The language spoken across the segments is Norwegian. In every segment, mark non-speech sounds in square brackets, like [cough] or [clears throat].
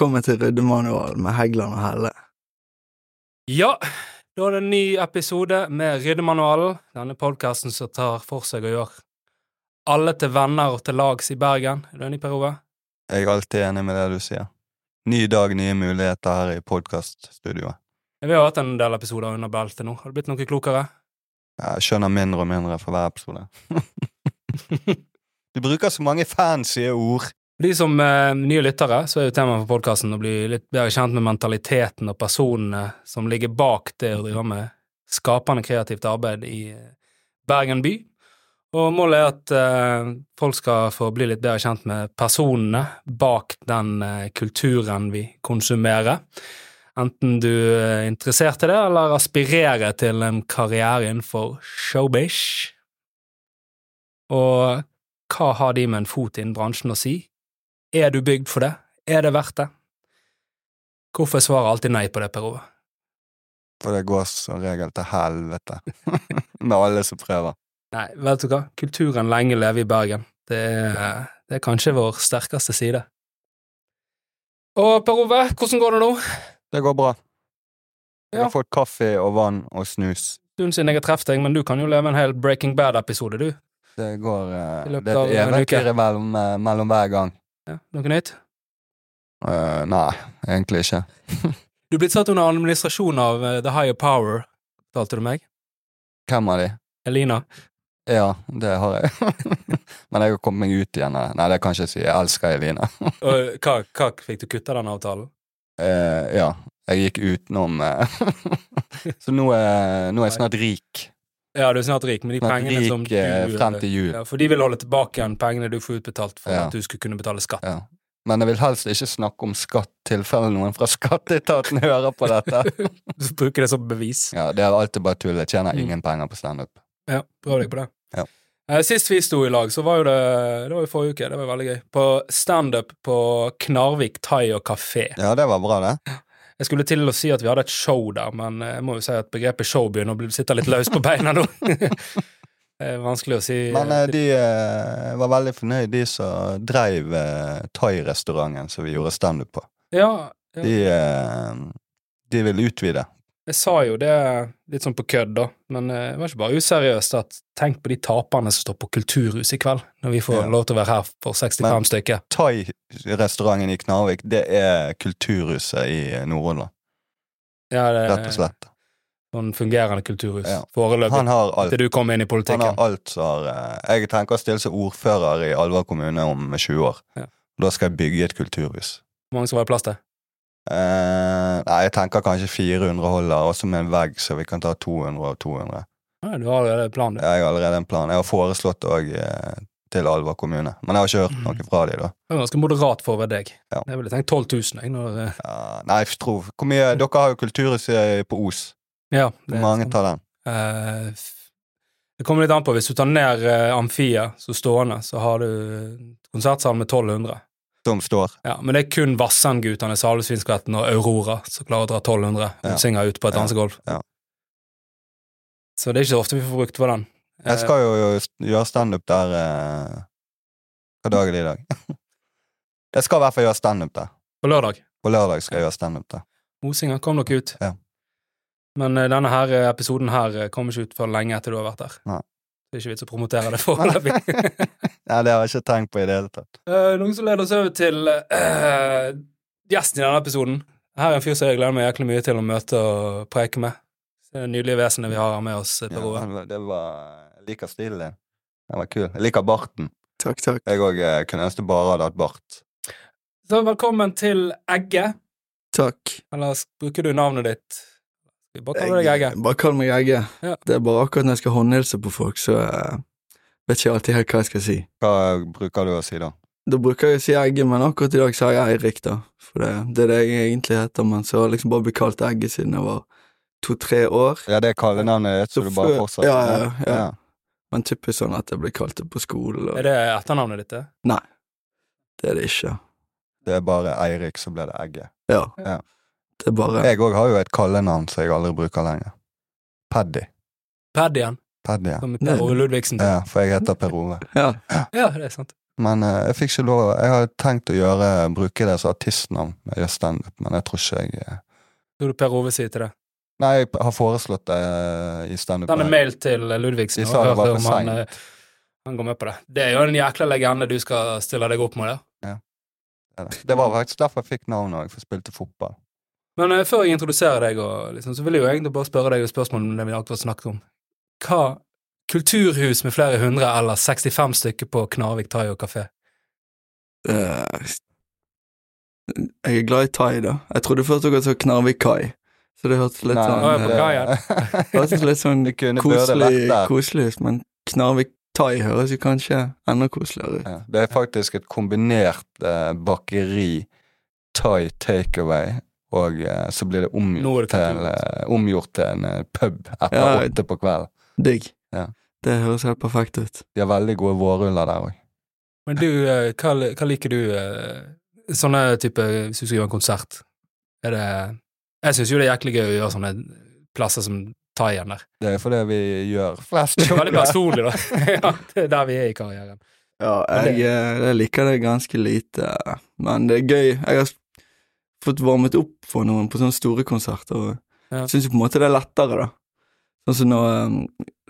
Velkommen til Ryddemanual med Heggeland og Helle. Ja, da er det en ny episode med Ryddemanualen, denne podkasten som tar for seg å gjøre alle til venner og til lags i Bergen. Er du enig, Per Ove? Jeg er alltid enig med det du sier. Ny dag, nye muligheter her i podkaststudioet. Vi har hatt en del episoder under beltet nå. Har du blitt noe klokere? Jeg skjønner mindre og mindre for hver episode. [laughs] du bruker så mange fancy ord. De som er nye lyttere, så er jo temaet for podkasten å bli litt bedre kjent med mentaliteten og personene som ligger bak det å drive med skapende kreativt arbeid i eh, Bergen by. Og målet er at eh, folk skal få bli litt bedre kjent med personene bak den eh, kulturen vi konsumerer. Enten du er interessert i det, eller aspirerer til en karriere innenfor showbish. Og hva har de med en fot innen bransjen å si? Er du bygd for det? Er det verdt det? Hvorfor svarer alltid nei på det, Per Ove? For det går som regel til helvete [laughs] med alle som prøver. Nei, vet du hva, kulturen lenge leve i Bergen. Det er, det er kanskje vår sterkeste side. Og Per Ove, hvordan går det nå? Det går bra. Jeg har fått kaffe og vann og snus. Stund siden jeg har truffet deg, men du kan jo leve en hel Breaking Bad-episode, du. Det går eh, Det er en uke. mellom, eh, mellom hver gang. Ja, noe nytt? Uh, nei, egentlig ikke. [laughs] Du er blitt satt under administrasjon av uh, The Higher Power, fortalte du meg. Hvem av de? Elina. Ja, det har jeg. [laughs] Men jeg har kommet meg ut igjen. eh. Nei, det kan jeg ikke si. Jeg elsker Eline. [laughs] Og hva, hva fikk du kutta den avtalen? Eh, ja, jeg gikk utenom Så nå er, nå er jeg snart rik. Ja, du er snart rik, men de Snart pengene som rik som du frem til jul. ja, For de vil holde tilbake igjen pengene du får utbetalt for Ja. at du skulle kunne betale skatt. Ja. Men jeg vil helst ikke snakke om skatt, tilfelle noen fra skatteetaten [laughs] hører på dette. [laughs] Så bruker det som bevis. Ja, Det er alltid bare tull. Jeg tjener Mm. ingen penger på standup. Ja, prøv deg på det. Ja. Eh, Sist vi sto i lag, så var jo det Det var jo forrige uke, det var veldig gøy. På standup på Knarvik thai og kafé. Ja, det var bra, det. Jeg skulle til å si at vi hadde et show der, men jeg må jo si at begrepet show begynner å sitte litt løst på beina nå. [laughs] vanskelig å si. Men eh, de eh, var veldig fornøyd, de som dreiv eh, thai-restauranten som vi gjorde standup på. Ja, ja. De, eh, de ville utvide. Jeg sa jo det litt sånn på kødd, da, men eh, det var ikke bare useriøst at tenk på de taperne som står på Kulturhuset i kveld, når vi får Ja. lov til å være her for 65 Men- stykker. Thai-restauranten i Knarvik, det er kulturhuset i Nord-Hordaland. Ja, det Rett og slett. sånn fungerende kulturhus. Ja. Foreløpig. Han har alt. Til du kom inn i politikken. Han har alt som har eh, Jeg tenker å stille som ordfører i Alver kommune om 20 år. Ja. Da skal jeg bygge et kulturhus. Hvor mange skal være plass til? Eh, nei, jeg tenker kanskje 400 holder, også med en vegg, så vi kan ta 200 og 200. Ja, du har allerede en plan, du. Jeg har allerede en plan. Jeg har foreslått òg uh, til Alver kommune, men jeg har ikke hørt noe fra dem da. Det er ganske moderat for ved deg. Ja. Jeg ville tenkt 12 000, jeg, når uh... Ja, nei, jeg tror Hvor mye Dere har jo kulturhuset på Os. Ja. det Hvor mange tar den? Eh, det kommer litt an på. Hvis du tar ned uh, Amfiet, så stående, så har du konsertsal med 1200. Som står. Ja, Men det er kun Vassendgutane, Salvesvinskvetten og Aurora som klarer å dra 1200 Ja. synger ut på et Ja. dansegulv. Ja. Så det er ikke så ofte vi får brukt på den. Jeg skal jo gjøre standup der eh, Hva dag er det i dag? [laughs] jeg skal i hvert fall gjøre standup der. Eh, På lørdag. På lørdag skal jeg gjøre standup der. Mosinger, kom dere ut. Ja. Men eh, denne her eh, episoden her eh, kommer ikke ut før lenge etter du har vært der. Nei. Det er ikke vits å promotere det foreløpig. [laughs] Nei, det har jeg ikke tenkt på i det hele tatt. Uh, noen som leder oss over til uh, gjesten i denne episoden. Her er en fyr som jeg gleder meg jæklig mye til å møte og preike med. Det nydelige vesenet vi har her med oss, eh, Per Ja, det var, jeg liker stilen din. Den var kul. Jeg liker barten. Takk, takk. Jeg òg kunne ønske bare hadde hatt bart. Så velkommen til Egge. Takk. Eller bruker du navnet ditt? Vi bare kaller deg Egge? Bare kall meg Egge. Ja. Det er bare akkurat når jeg skal håndhilse på folk, så eh, vet ikke alltid helt hva jeg skal si. Hva bruker du å si da? Da bruker jeg å si Egge, men akkurat i dag sa jeg Eirik, da. For det, det er det jeg egentlig heter, men så har jeg liksom bare blitt kalt Egge siden jeg var to-tre år. Ja, det er kallenavnet ditt, så du bare fortsetter? Ja, ja, ja. ja. Men typisk sånn at jeg blir kalt det på skolen. Og... Er det etternavnet ditt? det? Nei, det er det ikke. Det er bare Eirik, så ble det Egge. Ja. Ja. Det er bare Jeg òg har jo et kallenavn som jeg aldri bruker lenger. Paddy. Paddien, Paddy, ja. som Per Ove Ludvigsen. ja. For jeg heter Per Ove. Ja. Ja, det er sant. Men eh, jeg fikk ikke lov. Jeg har tenkt å gjøre, bruke det som artistnavn jeg gjør standup, men jeg tror ikke jeg eh, Hva vil Per Ove si til det? Nei, jeg har foreslått det eh, i standup. Den er mail til Ludvigsen. De og sa det hørte var for om han, seint. eh, han går med på det. Det er jo en jækla legende du skal stille deg opp med. det. Det var faktisk derfor jeg fikk navnet òg, for jeg spilte fotball. Men eh, før jeg introduserer deg, og, liksom, så vil jeg jo egentlig bare spørre deg et spørsmål om det vi akkurat snakket om. Hva kulturhus med flere hundre eller 65 stykker på Knarvik thai og kafé? Uh, jeg er glad i thai, da. Jeg trodde først dere sa Knarvik kai, så det hørtes litt Nei, sånn Å, ja, på eh, kaien. [laughs] Det hørtes litt sånn Det koselig, koselig ut, men Knarvik thai høres jo kanskje enda koseligere ut. Ja, det er faktisk et kombinert eh, bakeri, thai takeaway, og eh, så blir det omgjort, det til, kulturhus. eh, omgjort til en eh, pub etter Ja, åtte på kvelden. Digg. Ja. Det høres helt perfekt ut. De har veldig gode vårruller der òg. Men du, eh, hva, hva liker du eh, Sånne type Hvis du skal gjøre en konsert, er det Jeg syns jo det er jæklig gøy å gjøre sånne plasser som thaien der. Det er fordi vi gjør flest Det er veldig personlig, da. [laughs] [laughs] ja, det er der vi er i karrieren. Ja, jeg, eh, jeg liker det ganske lite, men det er gøy. Jeg har fått varmet opp for noen på sånne store konserter, og Ja. syns jo på en måte det er lettere, da. Sånn som nå um,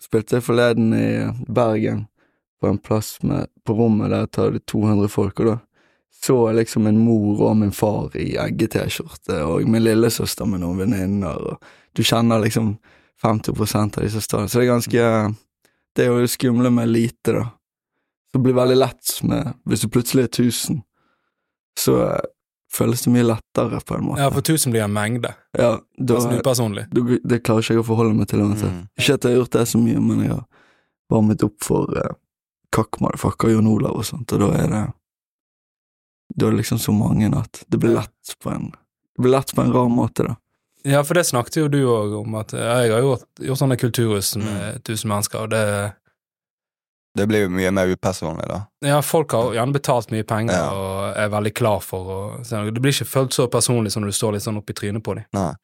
spilte jeg forleden i Bergen, på en plass med, på rommet der tar det 200 folk, og da så jeg liksom en mor og min far i egge-T-skjorte, og min lillesøster med noen venninner, og du kjenner liksom 50 av disse stedene, så det er ganske Det er jo skumle med lite, da. Så det blir veldig lett med Hvis du plutselig er 1000, så føles det mye lettere, på en måte. Ja, for 1000 blir en mengde. Ja, da, altså, du, det klarer ikke jeg å forholde meg til uansett. Mm. Ikke at jeg har gjort det så mye, men jeg har varmet opp for uh, Kakk Motherfucker, Jon Olav og sånt, og da er det Da er det liksom så mange at det blir lett på en Det blir lett på en rar måte, da. Ja, for det snakket jo du òg om, at eh, jeg har gjort, gjort sånne kulturhus med 1000 mennesker, og det Det blir jo mye mer upersonlig, da. Ja, folk har gjerne betalt mye penger Ja. og er veldig klar for å så Det blir ikke følt så personlig som når du står litt sånn oppi trynet på dem. Nei.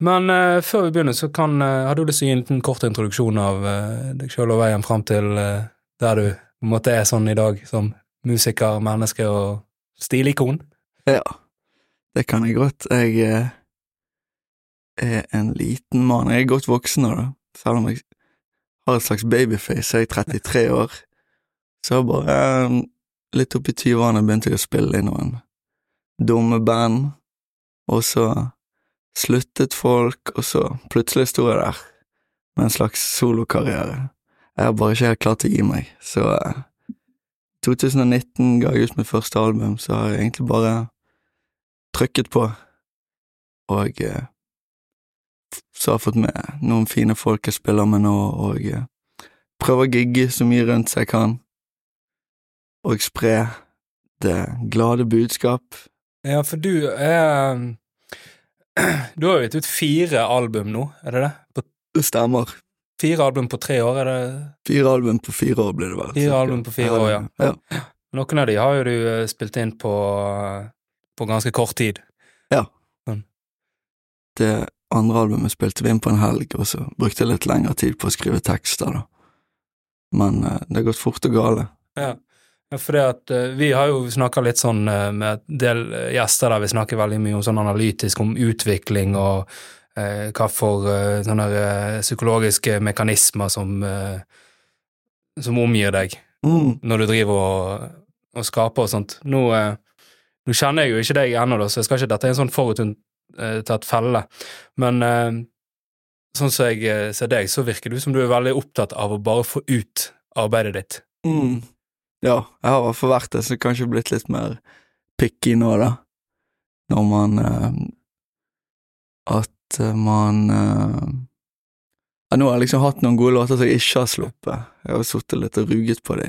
Men uh, før vi begynner, så kan uh, Har du lyst til å gi en liten kort introduksjon av uh, deg sjøl og veien fram til der du på en måte er sånn i dag, som musiker, menneske og stilikon? Ja, det kan jeg godt. Jeg er en liten mann. Jeg er godt voksen nå, da. Selv om jeg har et slags babyface, Jeg er 33 år. Så bare eh, litt oppi 20-årene begynte jeg å spille i noen dumme band, og så sluttet folk, og så plutselig sto jeg der med en slags solokarriere. Jeg har bare ikke helt klart å gi meg, så eh, 2019 ga jeg ut mitt første album, så har jeg egentlig bare trykket på, og eh, så har jeg fått med noen fine folk jeg spiller med nå, og eh, prøver å gigge så mye rundt som jeg kan, og spre det glade budskap. Ja, for du er [clears throat] Du har jo gitt ut fire album nå, er det det? På Det stemmer. fire album på tre år, er det Fire album på fire år blir det vel. Fire album på fire år, ja. ja. Noen av de har jo du eh, spilt inn på, på ganske kort tid. Det andre albumet spilte vi inn på en helg, og så brukte jeg litt lengre tid på å skrive tekster, da. Men uh, det har gått fort og gale. Ja. Ja, For det at uh, vi har jo snakka litt sånn uh, med en del gjester der vi snakker veldig mye om sånn analytisk, om utvikling og uh, hva for sånne psykologiske mekanismer som som omgir deg Mm. når du driver og, og skaper og sånt. Nå, nå kjenner jeg jo ikke deg ennå, så jeg skal ikke dette er en sånn forutinntatt felle, men eh, sånn som jeg eh, ser deg, så virker du som du er veldig opptatt av å bare få ut arbeidet ditt. Mm. Ja, jeg har i hvert fall vært det, så kanskje blitt litt mer picky nå, da. Når man eh, At eh, man eh, ja, Nå har jeg liksom hatt noen gode låter som jeg ikke har sluppet. Jeg har sittet litt og ruget på de.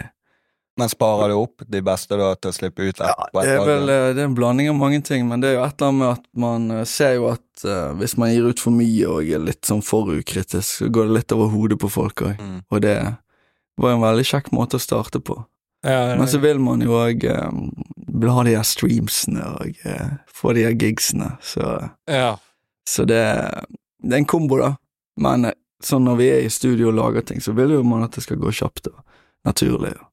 Men sparer du opp de beste da til å slippe ut Ja, det er vel eh, det er en blanding av mange ting, men det er jo et eller annet med at man eh, ser jo at uh, hvis man gir ut for mye og er litt sånn for ukritisk, så går det litt over hodet på folk òg. Mm. Og det var en veldig kjekk måte å starte på. Ja, Men så vil man jo òg um, ha de her streamsene og uh, få de her gigsene, så, ja. så det, det er en kombo, da. Men sånn når vi er i studio og lager ting, så vil jo man at det skal gå kjapt og naturlig. Ja.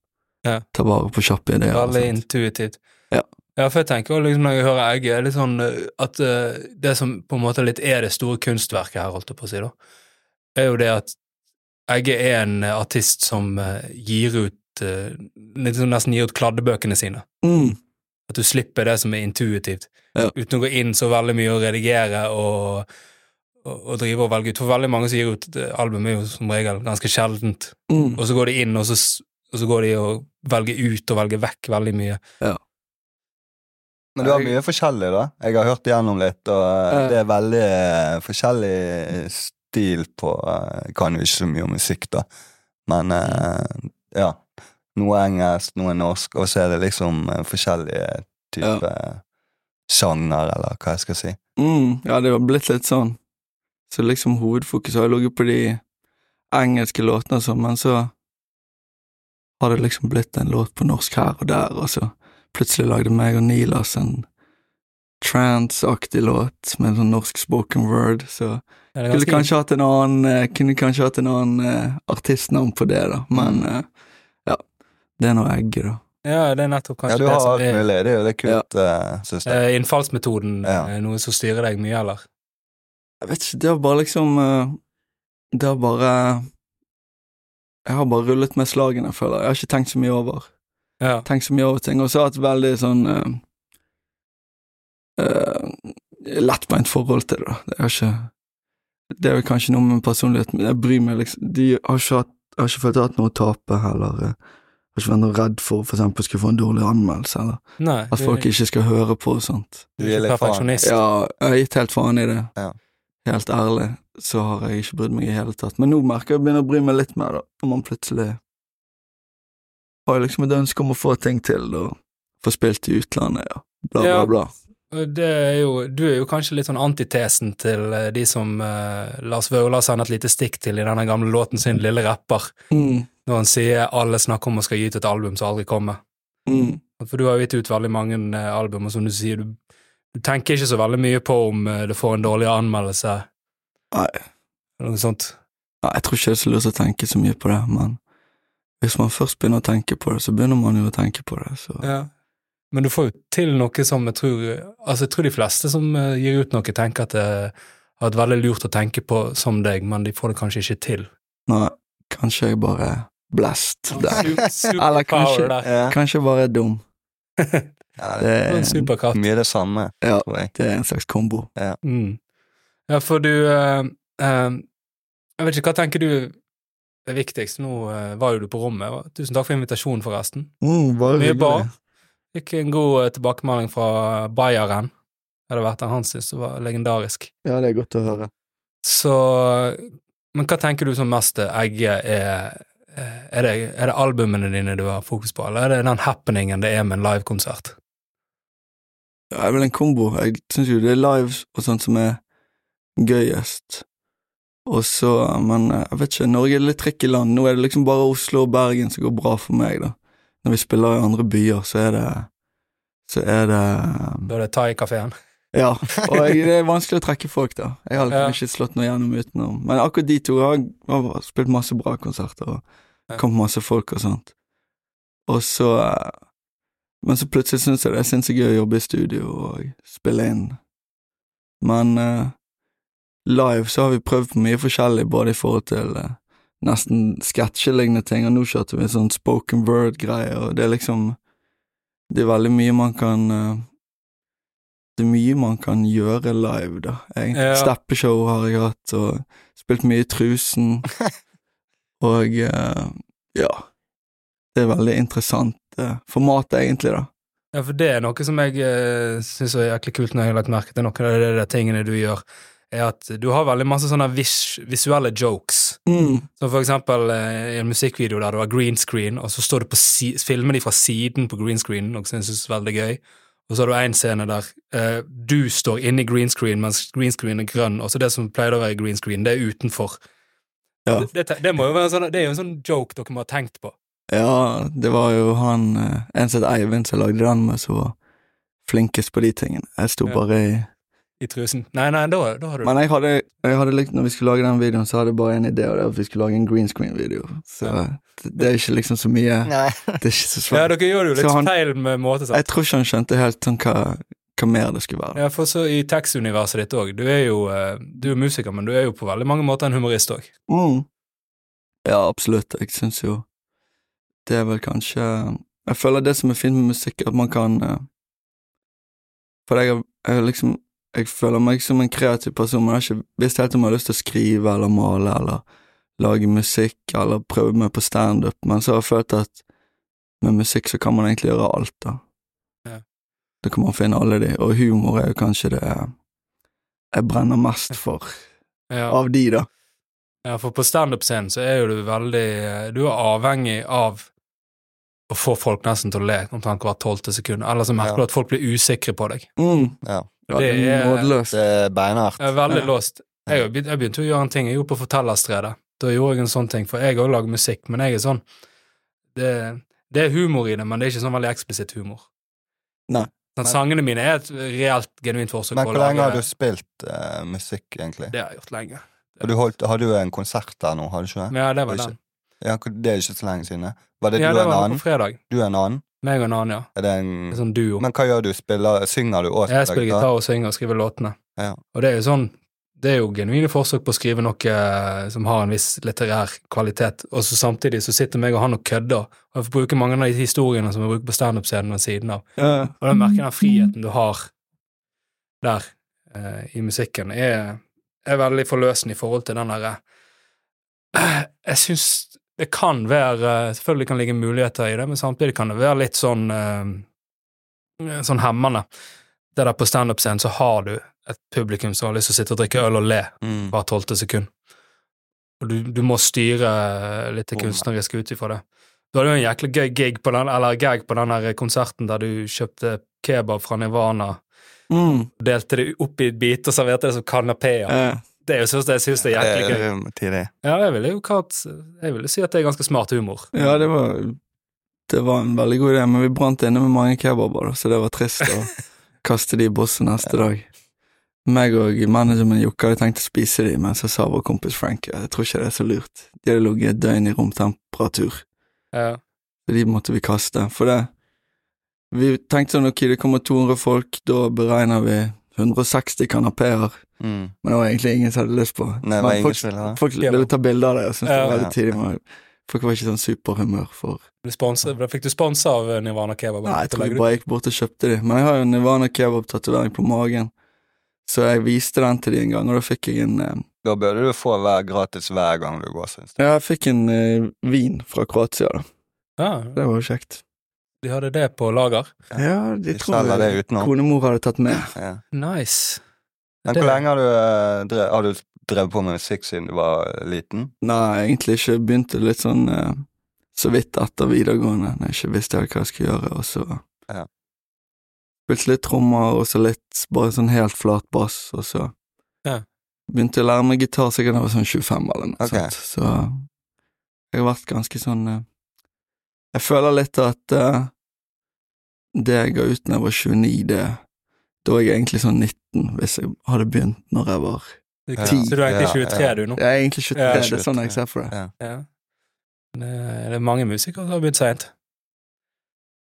Ta vare på kjappe ideer. Veldig intuitivt. Ja. Ja, for jeg tenker liksom når jeg hører Egge, litt sånn eh, at uh, det som på en måte litt er det store kunstverket her, holdt jeg på å si, da, er jo det at Egge er en eh, artist som uh, gir ut uh, sånn nesten gir ut kladdebøkene sine. Mm. At du slipper det som er intuitivt, Ja. uten å gå inn så veldig mye og redigere og, og, og drive og velge ut. For veldig mange som gir ut album, er jo som regel ganske sjeldent. Mm. Og så går de inn, og så, og så går de og velger ut og velger vekk veldig mye. Men du har mye forskjellig, da. Jeg har hørt igjennom litt, og eh, det er veldig eh, forskjellig stil på eh, Jeg kan jo ikke så mye om musikk, da, men eh, ja. Noe engelsk, noe norsk, og så er det liksom eh, forskjellige typer sjanger, eller hva jeg skal si. Mm. Ja, det var blitt litt sånn. Så liksom hovedfokus har ligget på de engelske låtene og sånn, men så har det liksom blitt en låt på norsk her og der, og så plutselig lagde meg og Nilas en trance-aktig låt med en sånn norsk spoken word, så Er det Skulle kanskje hatt en annen eh, Kunne kanskje hatt en annen eh, artistnavn på det, da, men Mm. eh, ja. Det er nå egget, da. Ja, det er nettopp kanskje det som er Ja, du har alt er mulig. Det er jo det kult, ja. syns jeg. Uh, Innfallsmetoden Ja. er noe som styrer deg mye, eller? Jeg vet ikke, det har bare liksom Det har bare Jeg har bare rullet med slagene, føler jeg. Jeg har ikke tenkt så mye over Ja. Tenkt så mye over ting, og så har jeg hatt veldig sånn uh, uh, lettbeint forhold til det, da. Det er ikke Det er vel kanskje noe med personligheten min. Jeg bryr meg liksom De har ikke hatt Jeg har ikke følt jeg har hatt noe å tape, heller. eh, Jeg har ikke vært noe redd for for eksempel skulle få en dårlig anmeldelse, eller Nei, at folk ikke skal høre på og sånt. du er litt faen. perfeksjonist. Ja, jeg har gitt helt faen i det. Ja. Helt ærlig så har jeg ikke brydd meg i hele tatt. Men nå merker jeg at jeg begynner å bry meg litt mer, da. Når man plutselig har liksom et ønske om å få ting til, og få spilt i utlandet, ja. Bla, bla, bla. Ja, Det er jo, du er jo kanskje litt sånn antitesen til eh, de som eh, Lars Vaular sender et lite stikk til i denne gamle låten sin, Lille rapper, Mm, når han sier alle snakker om å skal gi ut et album som aldri kommer. mm, For du har jo gitt ut veldig mange eh, album, og som du sier, du, du tenker ikke så veldig mye på om eh, det får en dårlig anmeldelse, Nei. eller noe sånt. Nei, jeg tror ikke det er så lurt å tenke så mye på det, men hvis man først begynner å tenke på det, så begynner man jo å tenke på det, så Ja. Men du får jo til noe som jeg tror Altså, jeg tror de fleste som eh, gir ut noe, tenker at det har vært veldig lurt å tenke på som deg, men de får det kanskje ikke til. Nei, kanskje jeg bare blessed der. Super- Eller kanskje- der. Kanskje bare dum. [laughs] Ja, det er en superkatt. er mye det samme, ja, tror jeg. det er en slags kombo. Mm. Ja, for du uh, uh, Jeg vet ikke, hva tenker du er viktigst? Nå uh, var jo du på rommet. Tusen takk for invitasjonen, forresten. Mm, bare Mye hyggelig. bra. Fikk en god tilbakemelding fra Bayern. Det hadde vært den han syntes var legendarisk. Ja, det er godt å høre. Så Men hva tenker du som mest Egge er eh, er det, er det albumene dine du har fokus på, eller er det den happeningen det er med en livekonsert? Ja, det er vel en kombo. Jeg syns jo det er live og sånt som er gøyest. Og så, men eh, jeg vet ikke, Norge er litt tricky land. Nå er det liksom bare Oslo og Bergen som går bra for meg, da. Når vi spiller i andre byer, så er det Så er det Da er det Thai-kafeen. Ja, [laughs] og jeg, det er vanskelig å trekke folk, da. Jeg har liksom Ja. ikke slått noe gjennom utenom. Men akkurat de to har, har spilt masse bra konserter, og kommet masse folk og sånt. Og så eh, Men så plutselig syns jeg det er sinnssykt gøy å jobbe i studio og spille inn. Men uh, live så har vi prøvd på mye forskjellig, både i forhold til uh, nesten sketsjelignende ting, og nå kjørte vi en sånn spoken word-greie, og det er liksom Det er veldig mye man kan uh, det er mye man kan gjøre live, da. egentlig. Ja. Steppeshow har jeg hatt, og spilt mye i Trusen. [laughs] og ja. Det er veldig interessant eh, format, egentlig, da. Ja, for det er noe som jeg uh, syns er jæklig kult når jeg har lagt merke til noen av de tingene du gjør, er at du har veldig masse sånne vis visuelle jokes. Mm. Som for eksempel uh, i en musikkvideo der du har green screen, og så står du på si filmer de fra siden på green screen, noe som jeg syns er veldig gøy. Og så har du en scene der uh, du står inne i green screen, mens green screen er grønn, og så det som pleide å være green screen, det er utenfor. Ja. Det, det, det sånn, det er jo en sånn joke dere må ha tenkt på. Ja, det var jo han eh, En som het Eivind som lagde den med, som var flinkest på de tingene. Jeg sto Ja. bare i i trusen. Nei, nei, da, da har du Men jeg hadde, jeg hadde likt, når vi skulle lage den videoen, så hadde jeg bare en idé, og det var at vi skulle lage en green screen-video. Så det, det er ikke liksom så mye Nei. Det er ikke så Ja, dere gjør det jo litt han- feil med måte, sant? Jeg tror ikke han skjønte helt sånn hva, hva mer det skulle være. Ja, for så i tekstuniverset ditt òg. Du er jo eh, du er musiker, men du er jo på veldig mange måter en humorist òg. Mm. Ja, absolutt. Jeg syns jo det er vel kanskje Jeg føler det som er fint med musikk, at man kan eh, For jeg, har- liksom Jeg føler meg som en kreativ person, men jeg har ikke visst helt om jeg har lyst til å skrive eller male eller lage musikk eller prøve meg på standup, men så har jeg følt at med musikk så kan man egentlig gjøre alt, da. Ja. Da kan man finne alle de, og humor er jo kanskje det jeg brenner mest for Ja. av de, da. Ja, for på standup-scenen så er jo du veldig eh, Du er avhengig av å få folk nesten til å le omtrent hvert tolvte sekund, eller så merker Ja. du at folk blir usikre på deg. Mm. Ja. Det er, nådeløst. Det er beinhardt. er veldig Ja. låst. Jeg, jeg begynte å gjøre en ting. Jeg gjorde på Fortellerstredet. Da gjorde jeg en sånn ting, for jeg òg lager musikk, men jeg er sånn det, det er humor i det, men det er ikke sånn veldig eksplisitt humor. Nei. Sånn, sangene mine er et reelt, genuint forsøk Men på å hvor lenge har du spilt uh, musikk, egentlig? Det har jeg gjort lenge. Og du holdt, hadde jo en konsert der nå, hadde du ikke det? Ja, det var den. Ja, det er ikke så lenge siden. Var det Ja, du det og en annen? på fredag. Du er en annen? Meg og en annen, ja. Er det en En sånn duo. Men hva gjør du? Spiller, synger du også? Jeg spiller gitar og synger og skriver låtene. Ja. Og det er jo sånn Det er jo genuine forsøk på å skrive noe eh, som har en viss litterær kvalitet, og så samtidig så sitter meg og han og kødder, og jeg får bruke mange av de historiene som jeg bruker på standup-scenen ved siden av. Ja. Og da merker jeg den friheten du har der eh, i musikken, er, er veldig forløsende i forhold til den derre eh, Jeg syns det kan være Selvfølgelig kan det ligge muligheter i det, men samtidig kan det være litt sånn eh, sånn hemmende. Det der på standup-scenen så har du et publikum som har lyst til å sitte og drikke øl og le Mm. hvert tolvte sekund. Og du, du må styre litt det kunstneriske ut ifra det. Du hadde jo en jæklig gøy gig på den, eller gag på den her konserten der du kjøpte kebab fra Nirvana, Mm. delte det opp i biter og serverte det som kanapeer. Ja. Det er jo sånn jeg syns det er jæklig gøy. Eh. Ja, jeg ville jo kalt Jeg ville si at det er ganske smart humor. ja, det var Det var en veldig god idé, men vi brant inne med mange kebaber, så det var trist å [laughs] kaste de i bosset neste dag. Meg og manageren min Jokke hadde tenkt å spise de, men så sa vår kompis Frank jeg tror ikke det er så lurt. De hadde ligget et døgn i romtemperatur, Ja. så de måtte vi kaste. For det Vi tenkte sånn, ok, det kommer 200 folk, da beregner vi 160 kanapeer, Mm. men det var egentlig ingen som hadde lyst på. Nei, det var Men ingen folk, ville folk ville ta bilder av det, og syntes det var veldig tidlig. men Folk var ikke sånn superhumør for sponset, fikk du sponsa av eh, Nirvana Kebab? Nei, jeg tror jeg bare gikk bort og kjøpte de. Men jeg har jo Nirvana kebab-tatovering på magen, så jeg viste den til de en gang, og da fikk jeg en eh, Da burde du få hver gratis hver gang du går, syns jeg. Ja, jeg fikk en eh, vin fra Kroatia, da. Ja, Det var jo kjekt. de hadde det på lager. Ja, de De tror selger det jeg utenom. konemor hadde tatt med. Ja. Nice. Men hvor lenge har du, eh, drev, har du drevet på med musikk siden du var eh, liten? Nei, egentlig ikke. Begynte litt sånn eh, så vidt etter videregående, når jeg ikke visste hva jeg skulle gjøre, og så Ja. Spilte litt trommer, og så litt bare sånn helt flat bass, og så Ja. begynte å lære meg gitar sikkert da jeg var sånn 25 eller noe okay. sånt, så jeg har vært ganske sånn Jeg føler litt at uh, det jeg ga ut da jeg var 29, det Da var jeg egentlig sånn 19, hvis jeg hadde begynt når jeg var Du, Ja. Så du er egentlig 23 ja. du nå? Jeg er egentlig 23, Ja, det er sånn jeg ser for det. Ja. Ja. Det er, mange musikere som har begynt seint.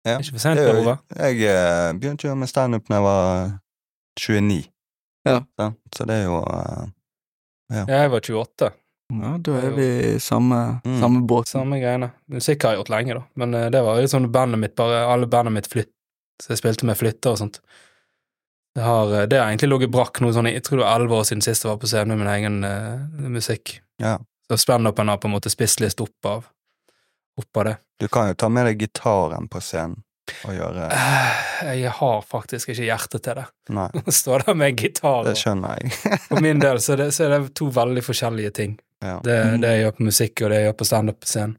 Ja. Ikke for sent, Det Ove. Jeg eh, begynte jo med standup da jeg var 29. Ja. Så, så det er jo eh, Ja, jeg var 28. Ja, da er vi i samme, Mm. samme båt. Samme greiene. Musikk har jeg gjort lenge, da. Men eh, det var jo sånn bandet mitt bare Alle bandet mitt flytt Så jeg spilte med flytter og sånt. Det har, eh, det har egentlig ligget brakk noe sånn Jeg tror det var elleve år siden sist jeg var på scenen med min egen uh, musikk. Ja. Så standupen har på en måte spist litt opp av opp av det. Du kan jo ta med deg gitaren på scenen og gjøre Eh, Jeg har faktisk ikke hjerte til det. Nei, [laughs] Å stå der med gitar det skjønner jeg. [laughs] For min del så det, så er det to veldig forskjellige ting. Ja. Det, det jeg gjør på musikk, og det jeg gjør på standup på scenen.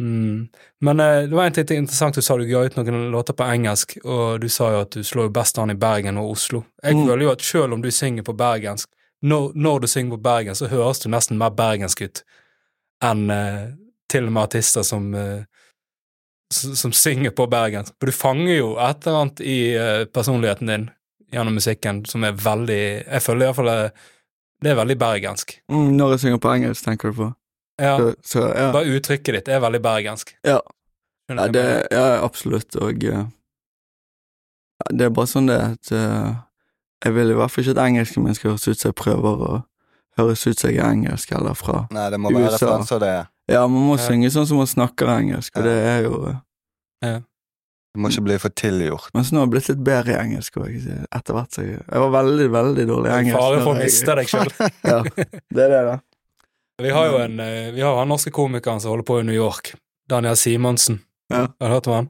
Mm. Men eh, det var en ting interessant du sa, du ga ut noen låter på engelsk, og du sa jo at du slår best an i Bergen og Oslo. Jeg Mm. føler jo at selv om du synger på bergensk, når, når du synger på bergensk, så høres du nesten mer bergensk ut enn eh, til og med artister som eh, som synger på bergensk. For du fanger jo et eller annet i eh, personligheten din gjennom musikken som er veldig Jeg føler iallfall det, det er veldig bergensk. Mm, når jeg synger på engelsk, tenker du på? Ja, Så, så ja. Bare uttrykket ditt er veldig bergensk. Ja. Ja, det ja, absolutt, og eh, ja, Det er bare sånn det at eh, Jeg vil i hvert fall ikke at engelsken min skal høres ut som jeg prøver å høres ut som jeg er engelsk, eller fra Nei, det må være sånn som det er. Ja, man må Ja. synge sånn som man snakker engelsk, og Ja. det er jo ja. Det må ikke bli for tilgjort. Men så nå har jeg blitt litt bedre i engelsk òg, etter hvert. Så jeg, jeg var veldig, veldig dårlig i engelsk. Fare for å miste deg sjøl. Ja, det er det, da. Vi har jo en eh, Vi har han norske komikeren som holder på i New York. Daniel Simonsen. Ja. Har du hørt om han?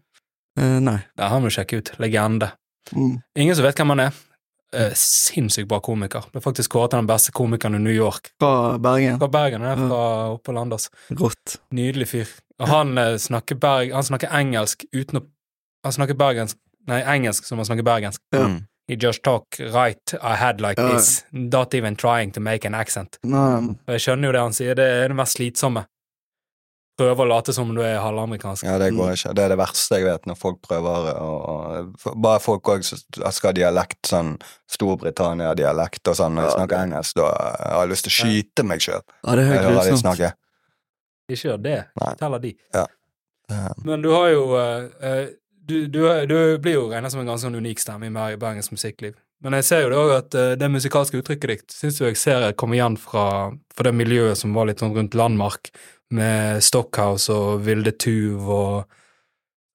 Uh, nei. Det har vi sjekke ut. Legende. Mm. Ingen som vet hvem han er. Uh, sinnssykt bra komiker. Ble faktisk kåret til den beste komikeren i New York. Fra Bergen. Fra Bergen, ja. fra oppe på Rått. Nydelig fyr. Og han uh, snakker, berg, han snakker engelsk uten å Han snakker bergensk Nei, engelsk som han snakker bergensk. Ja. Mm. He just talk right I had like Ja. this. Not even trying to make an accent. Nei, jeg skjønner jo det han sier, det er det mest slitsomme. Prøve å late som du er halvamerikansk. Ja, det går ikke. Det er det verste jeg vet, når folk prøver å Bare folk òg skal ha dialekt, sånn Storbritannia-dialekt og sånn, når de Ja, snakker det- engelsk, da har jeg lyst til å skyte meg sjøl. ja, det er Jeg helt grusomt. Ikke gjør det. Nei. teller de. Ja. Men du har jo uh, eh, du, du, du blir jo regnet som en ganske sånn unik stemme i Ber- Bergens musikkliv. Men jeg ser jo det òg at eh, det musikalske uttrykket ditt syns jeg ser kommer igjen fra, fra det miljøet som var litt sånn rundt Landmark, med Stockhouse og Vilde Tuv og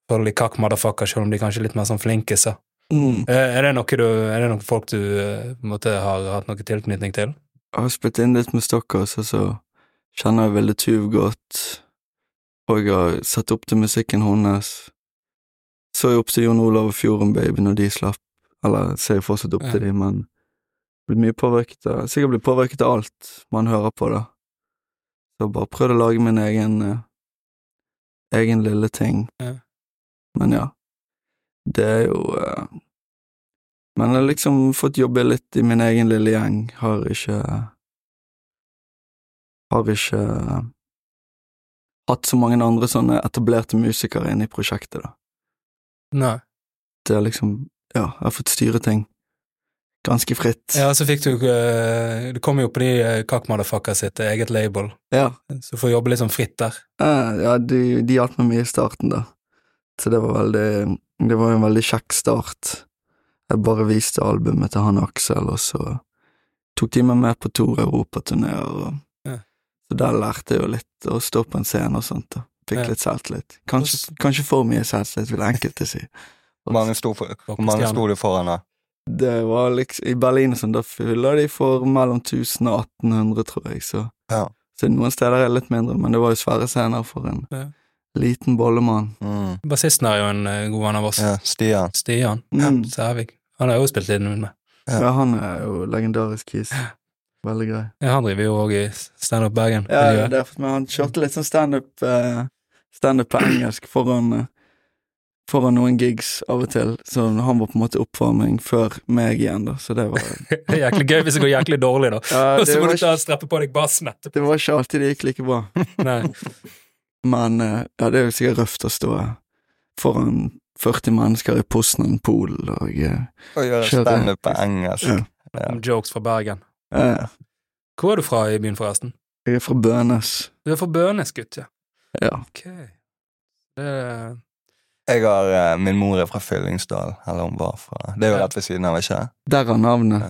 Føllig Kakk Motherfucker, selv om de kanskje er litt mer sånn flinkiser. Mm. Eh, Er det noe, du, er det noen folk du eh, måte har hatt noe tilknytning til? Jeg har spilt inn litt med Stockhouse, og så kjenner jeg Vilde Tuv godt. Og jeg har sett opp til musikken hennes. Så jeg opp til Jon Olav og Fjorden Baby når de slapp. Eller ser jeg fortsatt opp Ja. til de, men blitt mye påvirket av Sikkert blitt påvirket av alt man hører på, da. Så bare prøvd å lage min egen eh, egen lille ting. Ja. Men ja, det er jo eh, Men jeg har liksom fått jobbe litt i min egen lille gjeng. Har ikke Har ikke hatt så mange andre sånne etablerte musikere inne i prosjektet, da. Nei. Det er liksom Ja, jeg har fått styre ting ganske fritt. Ja, så fikk du eh, Du kom jo på de uh, Kakk Motherfucker sitt eget label, Ja, så du får jobbe litt sånn fritt der. Eh, ja de, de hjalp meg mye i starten, da. Så det var veldig Det var en veldig kjekk start. Jeg bare viste albumet til han Aksel, og så tok de meg med på to europaturneer, og Ja. så der lærte jeg jo litt å stå på en scene og sånt, da. Fikk Ja. litt selvtillit. Kanskje, kanskje for mye selvtillit, vil enkelte si. [laughs] Hvor mange sto, for, hvor mange sto du foran da? Det var liksom I Berlin sånn, da fyller de for mellom 1000 og 1800, tror jeg, så Ja. Så noen steder er det litt mindre, men det var jo svære scener for en Ja. liten bollemann. Mm. Bassisten er jo en eh, god venn av oss. Ja, Stian. Stian Mm. Sævik. Han har jo spilt inn med. Ja. Ja, han er jo legendarisk kis. Veldig grei. Ja, han driver jo òg i Standup Bergen. Ja, det er men han kjørte litt sånn standup uh, Standup på engelsk foran eh, Foran noen gigs av og til, så han var på en måte oppvarming før meg igjen, da, så det var [laughs] jæklig gøy hvis det går jæklig dårlig, da. [laughs] Ja, Og det så må du ta ikke, og streppe på deg bassen etterpå. det var ikke alltid det gikk like bra. [laughs] Nei. Men eh, ja, det er jo sikkert røft å stå foran 40 mennesker i Poznan Polen og eh, Og gjøre standup på engelsk. Ja. Ja. Jokes fra Bergen. Ja. Hvor er du fra i byen, forresten? Jeg er fra Bønes. Du er fra Bønes, gutt, ja. Ja. Ok. Det Jeg har, eh, Min mor er fra Fyllingsdal, eller hun var fra Det er jo Ja. rett ved siden av, ikke Derav navnet.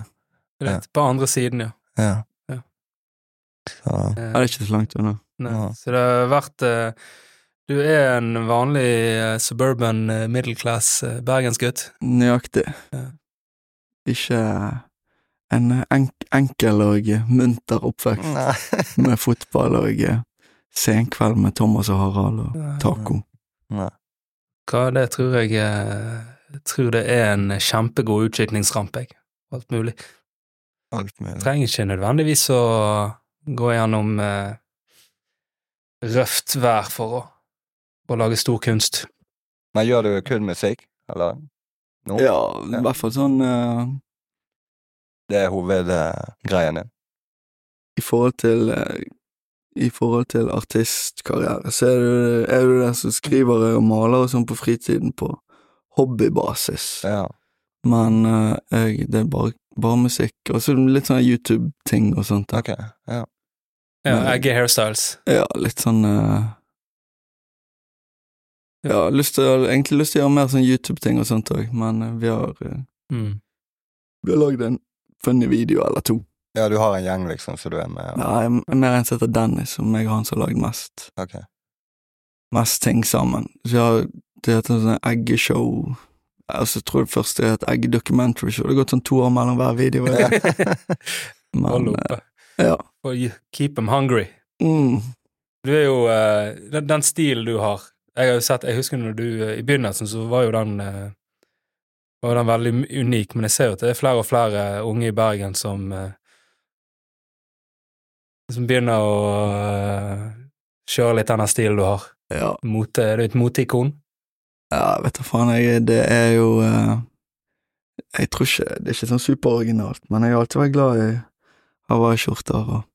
Ja. Rett på andre siden, ja. Ja. Ja. Så, Eh, Ja, det er ikke så langt unna. Nei. Ja. Så det har vært eh, Du er en vanlig suburban middle class bergensgutt. Nøyaktig. Ja. Ikke en enk enkel og munter oppvekst Nei. med fotball og senkveld med Thomas og Harald og taco. Nei. Hva, det tror jeg eh, Jeg tror det er en kjempegod utskikningsrampe, jeg. Alt mulig. Alt mulig. Trenger ikke nødvendigvis å gå gjennom eh, røft vær for å, å lage stor kunst. Men gjør du kun musikk, eller? Nå? Ja, i hvert fall sånn eh, Det er hovedgreien din? i forhold til eh, i forhold til artistkarriere, så er du, er du den som skriver og maler og sånn på fritiden på hobbybasis. Ja. Men uh, jeg, det er bare, bare musikk, og så litt sånn YouTube-ting og sånt. Ok, ja. Ja, Aggie hairstyles. Ja, litt sånn uh, Ja, lyst til, egentlig lyst til å gjøre mer sånn YouTube-ting og sånt òg, men eh, vi har Mm. Vi har lagd en funny video eller to. Ja, du har en gjeng, liksom, så du er med? Ja, jeg er mer en som heter Dennis, som jeg og han som har lagd mest, Okay. mest ting sammen. Så jeg har, det heter sånn eggeshow. Altså, jeg tror det første er Egg Documentary Show. Det har gått sånn to år mellom hver video. [laughs] Hold Men, oppe. eh, ja. Og keep them hungry. Mm, Du er jo uh, den, den stilen du har Jeg har jo sett, jeg husker når du uh, I begynnelsen så var jo den uh, var den veldig unik, men jeg ser jo at det er flere og flere unge i Bergen som eh, som begynner å eh, kjøre litt den stilen du har. ja. Mote, er du et moteikon? Ja, vet du faen, jeg, det er jo eh, Jeg tror ikke Det er ikke sånn superoriginalt, men jeg har alltid vært glad i hawaiiskjorter og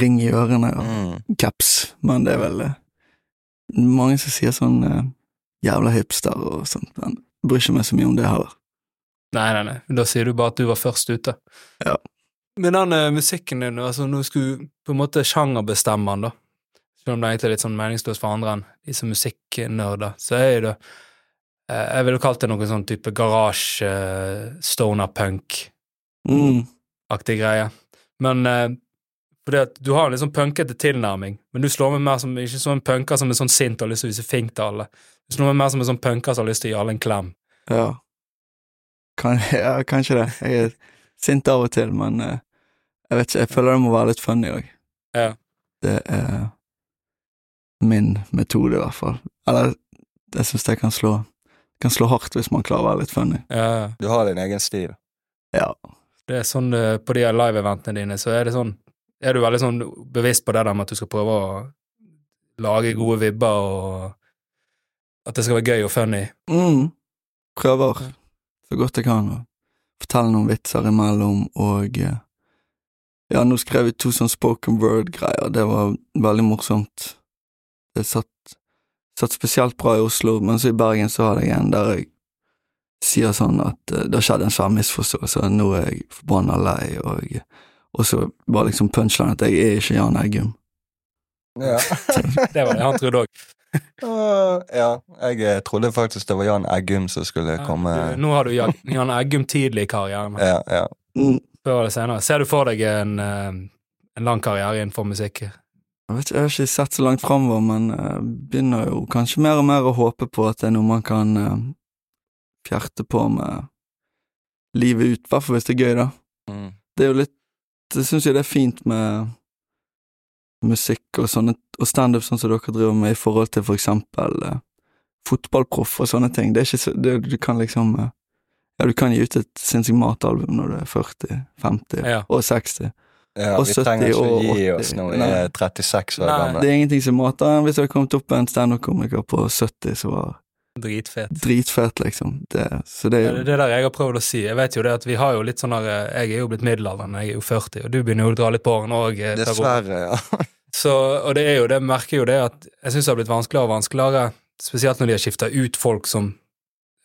ring i ørene og Mm. caps, men det er vel eh, mange som sier sånn eh, jævla hipster og sånt, men bryr ikke meg så mye om det heller. Nei, nei, nei. Da sier du bare at du var først ute. Ja. Men den eh, musikken din, altså nå skulle på en måte sjangerbestemme den, da. Selv om det egentlig er litt sånn meningsløst for andre enn disse musikknerder, så er det eh, Jeg ville kalt det noen sånn type garasje, eh, Mm. greie. Men fordi at du har en litt sånn punkete tilnærming, men du slår meg mer som ikke som en punker som er sånn sint og har lyst til å vise fink til alle. Du slår meg mer som en sånn punker som har lyst til å gi alle en klem. Ja. Kan, [laughs] ja, kanskje det. Jeg er sint av og til, men uh, jeg vet ikke, jeg føler det må være litt funny òg. Ja. Det er min metode, i hvert fall. Eller, jeg syns det kan slå kan slå hardt hvis man klarer å være litt funny. Ja, Du har din egen stil. Ja. Det er sånn eh, På de live-eventene dine, så er det sånn Er du veldig sånn bevisst på det der med at du skal prøve å lage gode vibber, og at det skal være gøy og funny? Mm. Prøver så godt jeg kan å fortelle noen vitser imellom, og eh, ja, nå skrev vi to sånn spoken word-greier, det var veldig morsomt. Det satt, satt spesielt bra i Oslo, men så i Bergen så hadde jeg en der jeg sier sånn at uh, det har skjedd en svær misforståelse, og nå er jeg forbanna lei, og, og så var liksom punchline at jeg er ikke Jan Eggum. Ja. [laughs] Det var det han trodde òg. [laughs] ja, jeg eh, trodde faktisk det var Jan Eggum som skulle komme. Nå har du Jan Jan Eggum tidlig i karrieren. Ja, ja. Mm. Før eller senere. Ser du for deg en, eh, en lang karriere innenfor musikk? Jeg, vet ikke, jeg har ikke sett så langt framover, men jeg begynner jo kanskje mer og mer å håpe på at det er noe man kan uh, fjerte på med livet ut, i hvert fall hvis det er gøy, da. Mm. Det er jo litt Jeg syns jo det er fint med musikk og sånne, og standup sånn som dere driver med, i forhold til for eksempel eh, fotballproff og sånne ting. Det er ikke så det, Du kan liksom eh, Ja, du kan gi ut et sinnssykt matalbum når du er 40, 50 Ja. og 60. ja Og vi 70 trenger ikke å og gi 80. oss når vi er 36 år gamle. Det er ingenting som mater hvis det hadde kommet opp en standup-komiker på 70 som var Dritfet. dritfet, liksom. Det, så det Det er jo det der jeg har prøvd å si. Jeg vet jo det at vi har jo litt sånn der eh, Jeg er jo blitt middelaldrende, jeg er jo 40, og du begynner jo å dra litt på årene òg. Dessverre, ja. [laughs] Så, og det er jo det, merker jo det at jeg syns det har blitt vanskeligere og vanskeligere, spesielt når de har skifta ut folk som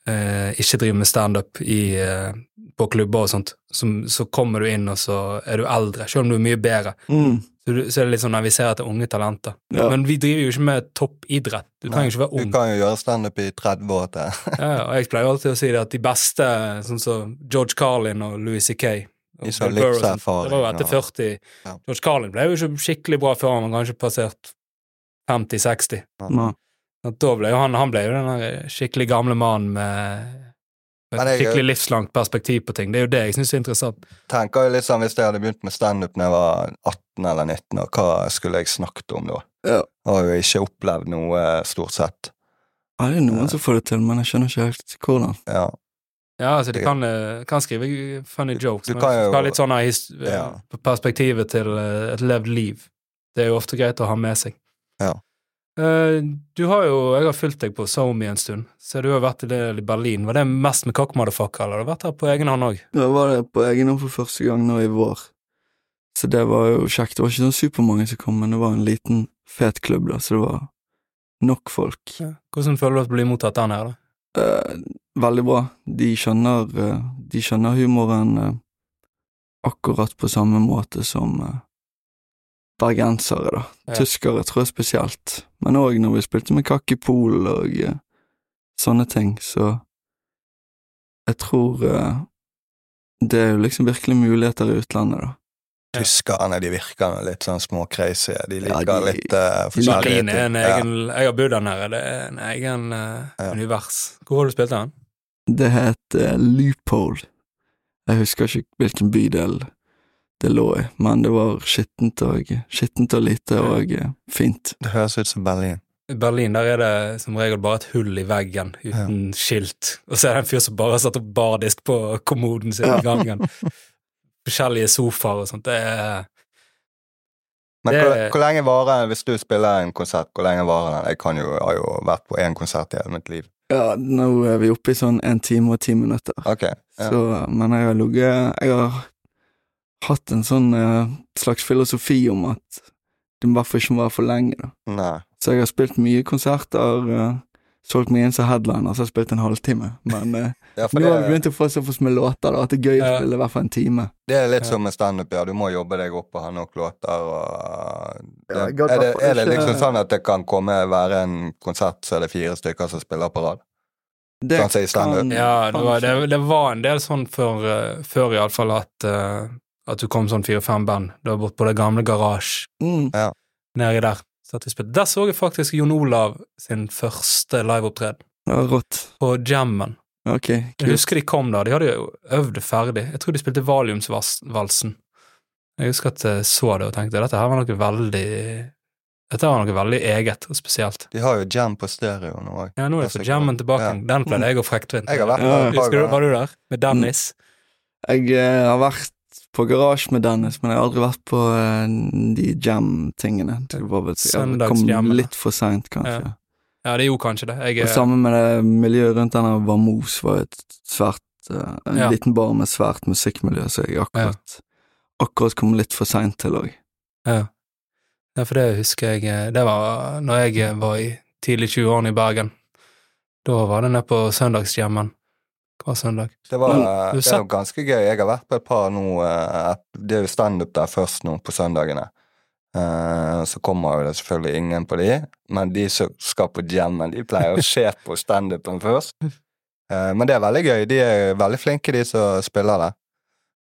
eh, ikke driver med standup i, eh, på klubber og sånt. Som, så kommer du inn, og så er du eldre, selv om du er mye bedre. mm, Så, du, så er det litt sånn når vi ser etter unge talenter. ja. Men vi driver jo ikke med toppidrett. Du trenger ikke være ung. Du kan jo gjøre standup i 30 år til. [laughs] Ja, og jeg pleier alltid å si det at de beste, sånn som George Carlin og Louis C.K. De som har livserfaring, Det var jo etter 40. Ja. George Carlin ble jo ikke skikkelig bra før han var kanskje passert 50-60. Ja. Da ble jo han, han ble jo den skikkelig gamle mannen med et jeg- skikkelig livslangt perspektiv på ting. Det er jo det jeg syns er interessant. Tenker jo litt sånn Hvis jeg hadde begynt med standup da jeg var 18 eller 19, og hva skulle jeg snakket om da? Ja. Har jo ikke opplevd noe, eh, stort sett. Ja, det er noen som får det til, men jeg skjønner ikke helt hvordan. Ja. Ja, altså, de kan, eh, kan skrive funny jokes, Du men du jo- skal ha litt sånn Ja. perspektivet til eh, et levd liv. Det er jo ofte greit å ha med seg. Ja. Eh, du har jo, Jeg har fulgt deg på SoMe en stund, så du har vært i det i Berlin. Var det mest med Cock Motherfucker, eller har du vært her på egen hånd òg? Jeg var det på egen hånd for første gang nå i vår. Så det var jo kjekt. Det var ikke sånn supermange som kom, men det var en liten, fet klubb, da, så det var nok folk. Hvordan føler du at du blir mottatt der nede? da? eh, veldig bra. De skjønner, uh, de skjønner humoren uh, akkurat på samme måte som bergensere, da. Ja. Tyskere tror jeg spesielt. Men òg når vi spilte med Kakki i Polen og uh, sånne ting, så jeg tror uh, det er jo liksom virkelig muligheter i utlandet, da. Tyskerne de virker litt sånn småcrazy. De Ja, de- litt uh, forskjellige en ting. Ja. Jeg har bodd der nede, det er en egen uh, Ja. univers. Hvor har du spilt den? Det het uh, Loophole. Jeg husker ikke hvilken bydel det lå i, men det var skittent og, skittent og lite og eh, fint. Det høres ut som Berlin. I Berlin der er det som regel bare et hull i veggen uten skilt, og så er det en fyr som bare har satt opp bardisk på kommoden sin Ja. i gangen. [laughs] Forskjellige sofaer og sånt. Det er Men Det- hvor, hvor lenge varer Hvis du spiller en konsert, hvor lenge varer den? Jeg kan jo, har jo vært på én konsert i hele mitt liv. Ja, nå er vi oppe i sånn en time og ti minutter. Okay, Ja. Så, men jeg har ligget Jeg har hatt en sånn uh, slags filosofi om at det må i hvert fall ikke være for lenge, da. Nei. Så jeg har spilt mye konserter, uh, solgt meg inn som headliner, så har jeg spilt en halvtime. Men uh, [laughs] Ja, nå har vi begynt å få såpass med låter, da, at det er gøy å spille i hvert fall en time. det er litt Ja. som med standup, ja. Du må jobbe deg opp og ha nok låter. Og, det, Ja, er, det, er det liksom sånn at det kan komme være en konsert så er det fire stykker som spiller på rad? Det Sånn kan- Ja, det var, det, det var en del sånn før, før iallfall at, uh, at du kom sånn fire-fem band. Det var bort på det gamle Garasje Mm. nedi der. Så. Der så jeg faktisk Jon Olav sin første liveopptreden. Ja, rått. På Jammen. Ok, Jeg husker de kom da, de hadde jo øvd ferdig. Jeg tror de spilte Valiumsvalsen. Jeg husker at jeg så det og tenkte dette her var noe veldig Dette var noe veldig eget og spesielt. De har jo jam på stereo nå òg. Ja, nå er det for Jammen tilbake. Ja. Den pleide jeg å der Husker du, var du der? Med Dennis? Jeg uh, har vært på garasje med Dennis, men jeg har aldri vært på eh, de jam-tingene. Det kom litt for seint, kanskje. Ja, det gjorde kanskje det. Jeg, Og sammen med det miljøet rundt denne Vamos var et svært eh, En Ja. liten bar med svært musikkmiljø, så jeg akkurat akkurat kom litt for seint til òg. Ja. ja, for det husker jeg eh, Det var når jeg eh, var i tidlig 20-årene i Bergen. Da var det nede på søndagsjammen hver søndag. Det, var, Men, det er jo ganske gøy. Jeg har vært på et par nå eh, et- Det er jo standup der først nå på søndagene. Eh, så kommer jo det selvfølgelig ingen på de, men de som skal på jammen, de pleier å se på standupen først. Eh, men det er veldig gøy. De er veldig flinke, de som spiller der.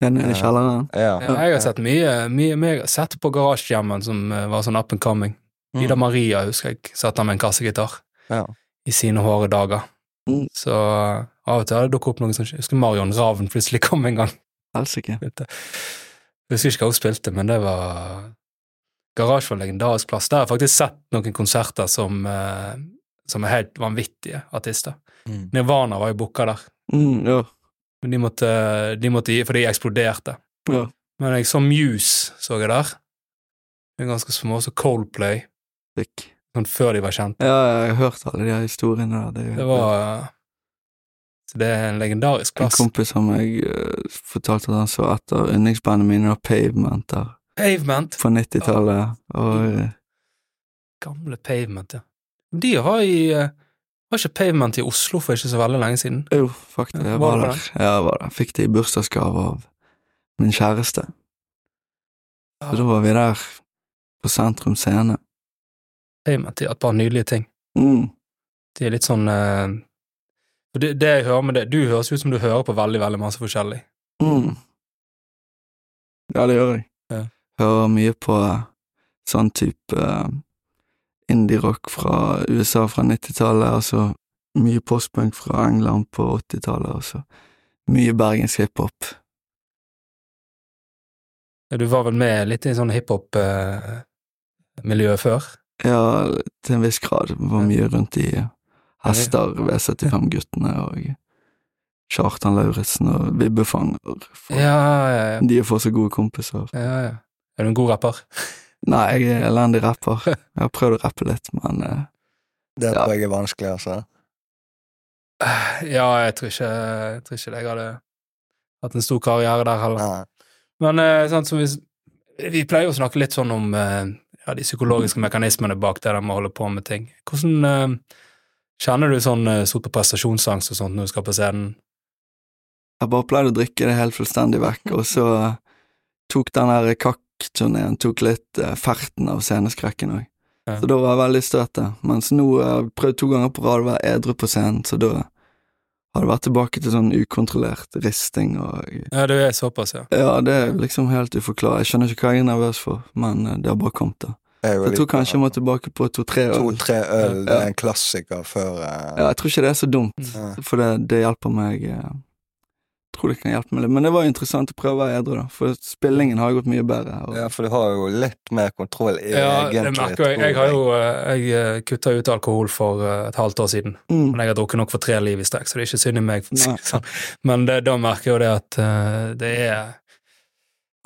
Den nede i Ja. kjelleren. Ja. Ja, jeg har sett mye, mye, mer sett på garasjejammen som var sånn up and coming. Mm. Ida Maria husker jeg satt der med en kassegitar Ja. i sine hårde dager. Mm. Så av og til har det dukket opp noen som... Jeg husker Marion Ravn plutselig kom en gang. Helsike. Jeg husker ikke hva hun spilte, men det var Garasje var en legendarisk plass. Der har jeg faktisk sett noen konserter som, eh, som er helt vanvittige artister. Mm. Nirvana var jo booka der, Mm, ja. men de måtte, de måtte gi, for de eksploderte. ja. Men jeg så Muse, så jeg der. De er ganske små, så Coldplay, Sick. sånn før de var kjent. Ja, jeg har hørt alle de historiene der. Det, Det var Så det er en legendarisk plass. En kompis av meg eh, fortalte at han så etter yndlingsbandet mine, var Pavement, der Pavement! på 90-tallet. Og eh, Gamle Pavement, ja. De har i eh, Var ikke Pavement i Oslo for ikke så veldig lenge siden? jo, faktisk, jeg var der. Ja, jeg var der. Fikk det i bursdagsgave av min kjæreste. Så da var vi der på Sentrum Scene. Pavement de har et par nydelige ting. Mm. De er litt sånn eh, for det, det jeg hører med det Du høres ut som du hører på veldig, veldig masse forskjellig. Mm. Ja, det gjør jeg. Ja. Hører mye på eh, sånn type uh, indie-rock fra USA fra 90-tallet, og så mye postpunk fra England på 80-tallet, og så mye bergensk hiphop. Du var vel med litt i sånn hiphop-miljø før? Ja, til en viss grad. Var mye rundt i hester, V75-guttene og Kjartan Lauritzen og Vibbefanger. For Ja, ja, ja. De er fortsatt gode kompiser. ja, ja. Er du en god rapper? [laughs] Nei, jeg er elendig rapper. [laughs] Jeg har prøvd å rappe litt, men uh, Det Ja. tror jeg er vanskelig, altså. Ja, jeg tror ikke, jeg tror ikke jeg hadde hatt en stor karriere der heller. Nei. Men uh, sånn som vi, vi pleier å snakke litt sånn om uh, ja, de psykologiske mekanismene bak det der med å holde på med ting. Hvordan eh, Kjenner du sånn sot sort på prestasjonsangst og sånt når du skal på scenen? Jeg bare pleide å drikke det helt fullstendig vekk, og så eh, tok den der kakk-turneen tok litt uh, ferten av sceneskrekken òg. Ja. Så da var jeg veldig støt. Mens nå har jeg prøvd to ganger på rad å være edru på scenen, så da har det vært tilbake til sånn ukontrollert risting og Ja, det er såpass, ja. Ja, det er liksom helt uforklarlig. Jeg skjønner ikke hva jeg er nervøs for, men eh, det har bare kommet, da. Jeg, jeg tror kanskje jeg må tilbake på to-tre øl. To-tre øl, det er en klassiker før uh... Ja, jeg tror ikke det er så dumt, mm. for det, det hjelper meg eh, Jeg tror det kan hjelpe meg litt. Men det var jo interessant å prøve å være edru, da, for spillingen har gått mye bedre. Og, ja, for du har jo litt mer kontroll, Ja, det merker jeg. Jeg har jo eh, Jeg kutta ut alkohol for et halvt år siden. mm, Men jeg har drukket nok for tre liv i strekk, så det er ikke synd i meg. sånn. Men det, da merker jeg jo det at det er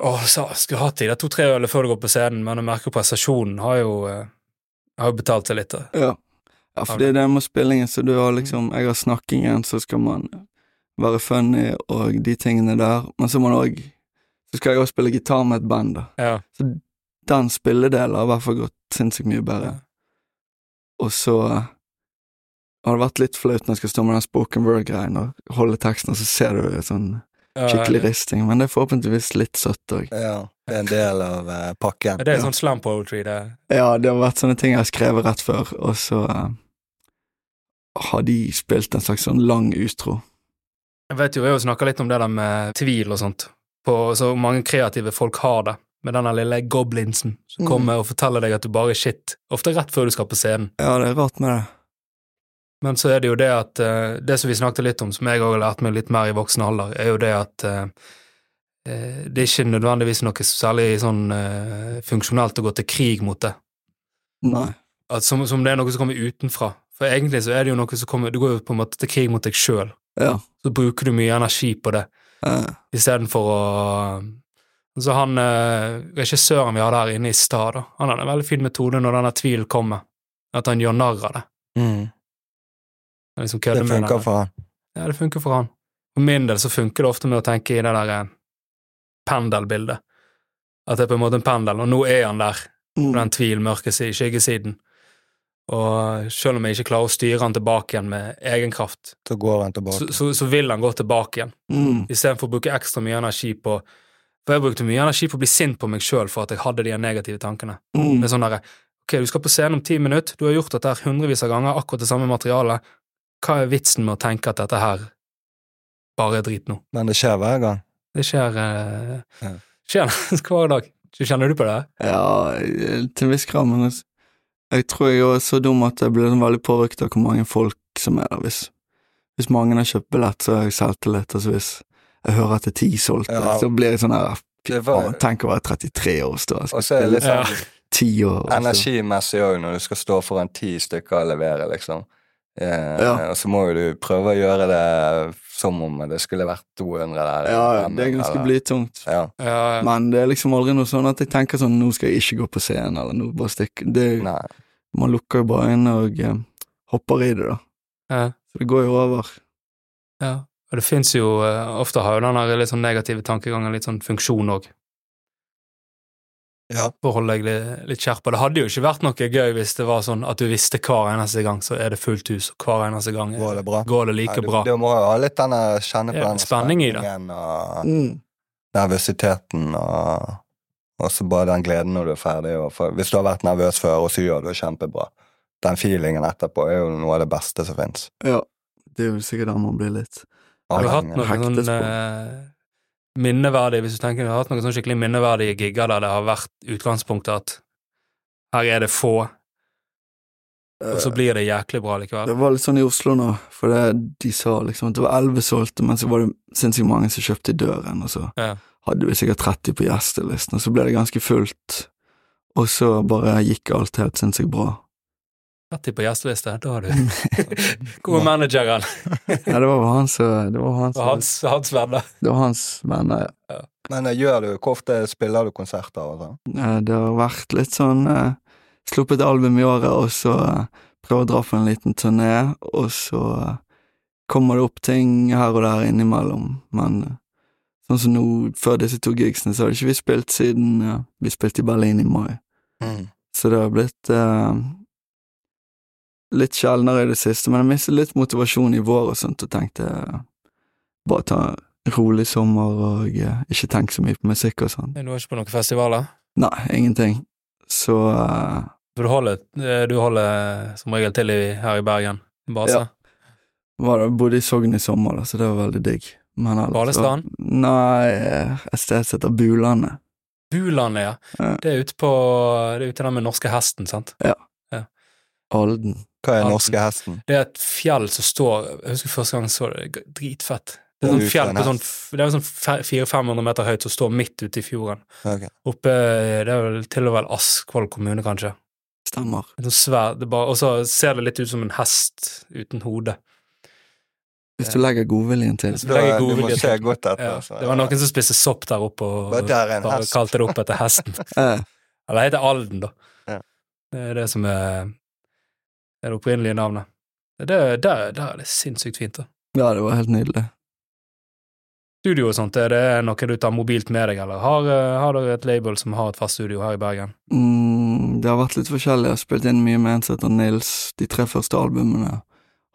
Å, sa, skulle hatt i det to-tre øl før du går på scenen, men jeg merker prestasjonen har jo, eh, har jo betalt seg litt. da. ja. ja, for det er det med spillingen, så du har liksom Jeg har snakkingen, så skal man være funny og de tingene der, men så må man òg Så skal jeg òg spille gitar med et band, da. Ja. Så den spilledelen har i hvert fall gått sinnssykt mye bedre. Og så har det vært litt flaut når jeg skal stå med den spoken word-greien og holde teksten, og så ser du sånn skikkelig risting, men det er forhåpentligvis litt søtt òg. Ja, det er en del av uh, pakken. Det er sånn slam poetry, det. Ja, det har vært sånne ting jeg har skrevet rett før, og så uh, har de spilt en slags sånn lang utro. Jeg vet jo, jeg har jo snakka litt om det der med tvil og sånt, på så mange kreative folk har det, med den lille goblinsen som Mm. kommer og forteller deg at du bare er shit, ofte rett før du skal på scenen. Ja, det er rart med det. Men så er det jo det at eh, Det som vi snakket litt om, som jeg òg har lært meg litt mer i voksen alder, er jo det at eh, eh, det er ikke nødvendigvis noe særlig sånn funksjonelt å gå til krig mot det. Nei. Som, som det er noe som kommer utenfra. For egentlig så er det jo noe som kommer Du går jo på en måte til krig mot deg sjøl. Ja. Så bruker du mye energi på det. ja. istedenfor å Så han regissøren vi hadde her inne i stad, han hadde en veldig fin metode når denne tvilen kommer, at han gjør narr av det. Mm. Liksom Det funker for han. Ja, det funker for han. For min del så funker det ofte med å tenke i det der eh, pendelbildet. At det er på en måte en pendel, og nå er han der, på mm, den tvil, mørke skyggesiden. Og selv om jeg ikke klarer å styre han tilbake igjen med egen kraft, Så går så, så, så vil han gå tilbake igjen. mm, istedenfor å bruke ekstra mye energi på For jeg brukte mye energi på å bli sint på meg sjøl for at jeg hadde de negative tankene. mm. Er sånn derre Ok, du skal på scenen om ti minutter, du har gjort dette hundrevis av ganger, akkurat det samme materialet. Hva er vitsen med å tenke at dette her bare er drit nå? Men det skjer hver gang. Det skjer eh, Ja. skjer [laughs] hver dag. Kjenner du på det? Ja, til en viss grad, men jeg- jeg tror jeg er så dum at jeg blir veldig påvirket av hvor mange folk som er der. Hvis, hvis mange har kjøpt billett, så har jeg selvtillit. så hvis jeg hører at det er ti solgte, Ja. så blir jeg sånn her var- tenk å være 33 år og stå og Og så er det litt Ja. sånn ti år. altså. energimessig òg, når du skal stå foran ti stykker og levere, liksom. Eh, Ja. Og så må jo du prøve å gjøre det som om det skulle vært 200 der. Ja, det er ganske blytungt. Ja. Ja, Men det er liksom aldri noe sånn at jeg tenker sånn nå skal jeg ikke gå på scenen, eller nå bare stikke det, Man lukker jo bare inn og eh, hopper i det, da. ja, Så det går jo over. ja. Og det fins jo eh, Ofte har jo den litt sånn negative tankegangen litt sånn funksjon òg. Ja. for å holde deg litt, litt skjerpa. Det hadde jo ikke vært noe gøy hvis det var sånn at du visste hver eneste gang så er det fullt hus, og hver eneste gang Går det bra? går det like ja, du, bra. du må jo ha litt denne, kjenne på Ja, den spenningen, i det. spenningen og Mm. nervøsiteten og og så bare den gleden når du er ferdig. For, hvis du har vært nervøs før, og så gjør du det kjempebra. Den feelingen etterpå er jo noe av det beste som fins. Ja. Det er jo sikkert da man blir litt Har du hatt noe Hektes sånn på. eh, minneverdig, hvis du tenker, du har hatt noen sånn skikkelig minneverdige gigger der det har vært utgangspunktet at her er det få, og så blir det jæklig bra Det var litt sånn i Oslo nå, for det, de sa liksom at det var elleve solgte, men så var det sinnssykt mange som kjøpte i døren, og så Ja. hadde vi sikkert 30 på gjestelisten, og så ble det ganske fullt, og så bare gikk alt helt sinnssykt bra. 30 på gjesteliste, da har du [laughs] Hvor er manageren? Ja, det var han hans, eh, det var hans, hans, hans venner. det var hans venner, ja. Men eh, gjør du, hvor ofte spiller du konserter og sånn? Eh, Det har vært litt sånn eh, Sluppet album i året, og så eh, prøve å dra på en liten turné, og så eh, kommer det opp ting her og der innimellom, men eh, sånn som nå, før disse to gigsene, så har ikke vi spilt siden ja, vi spilte i Berlin i mai, Mm. så det har blitt eh, litt sjeldnere i det siste, men jeg mistet litt motivasjon i vår og sånt, og tenkte eh, bare ta en rolig sommer og uh, ikke tenke så mye på musikk og sånn. Du var ikke på noen festivaler? Nei, ingenting. Så uh, For du holder, eh, du holder som regel til i, her i Bergen? Base? Ja. var det, bodde i Sogn i sommer, da, så det var veldig digg. Men ellers- Balestrand? Nei, eh, et sted som heter Bulandet. Bulandet, ja. Ja. Det er ute på Det er ute der med norske hesten, sant? Ja. Alden. Hva er den norske hesten? Det er et fjell som står Jeg husker første gang jeg så det, det dritfett. Det er sånn fjell på sånn, det er sånn 400-500 meter høyt som står midt ute i fjorden. Okay. Oppe Det er vel til og vel Askvoll kommune, kanskje. Stemmer. Sånn svær det er bare, Og så ser det litt ut som en hest uten hode. Hvis du legger godviljen til. Du, legger god Du må se godt etter. Ja, det var noen som spiste sopp der oppe og der er bare kalte det opp etter hesten. [laughs] Eller det heter Alden, da. Ja. Det er det som er det opprinnelige navnet. Det, der, der er det sinnssykt fint, da. ja, det var helt nydelig. Studio og sånt, er det noe du tar mobilt med deg, eller har, eh, har dere et label som har et fast studio her i Bergen? Mm, det har vært litt forskjellig. Jeg har spilt inn mye med en som heter Nils de tre første albumene.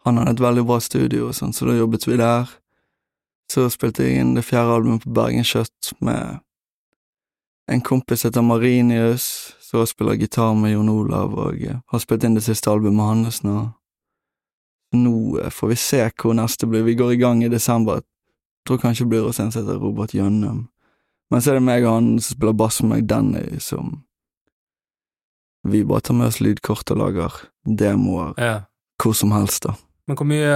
Han hadde et veldig bra studio, og sånn, så da jobbet vi der. Så spilte jeg inn det fjerde albumet på Bergen Kjøtt med en kompis som heter Marinius, som spiller gitar med Jon Olav, og eh, har spilt inn det siste albumet hans nå. Nå eh, får vi se hvor neste blir. Vi går i gang i desember. Jeg tror kanskje det blir hos en som heter Robert Gjønnem. Men så er det meg og han som spiller bass med meg, Danny, som vi bare tar med oss lydkort og lager demoer Ja. hvor som helst, da. Men hvor mye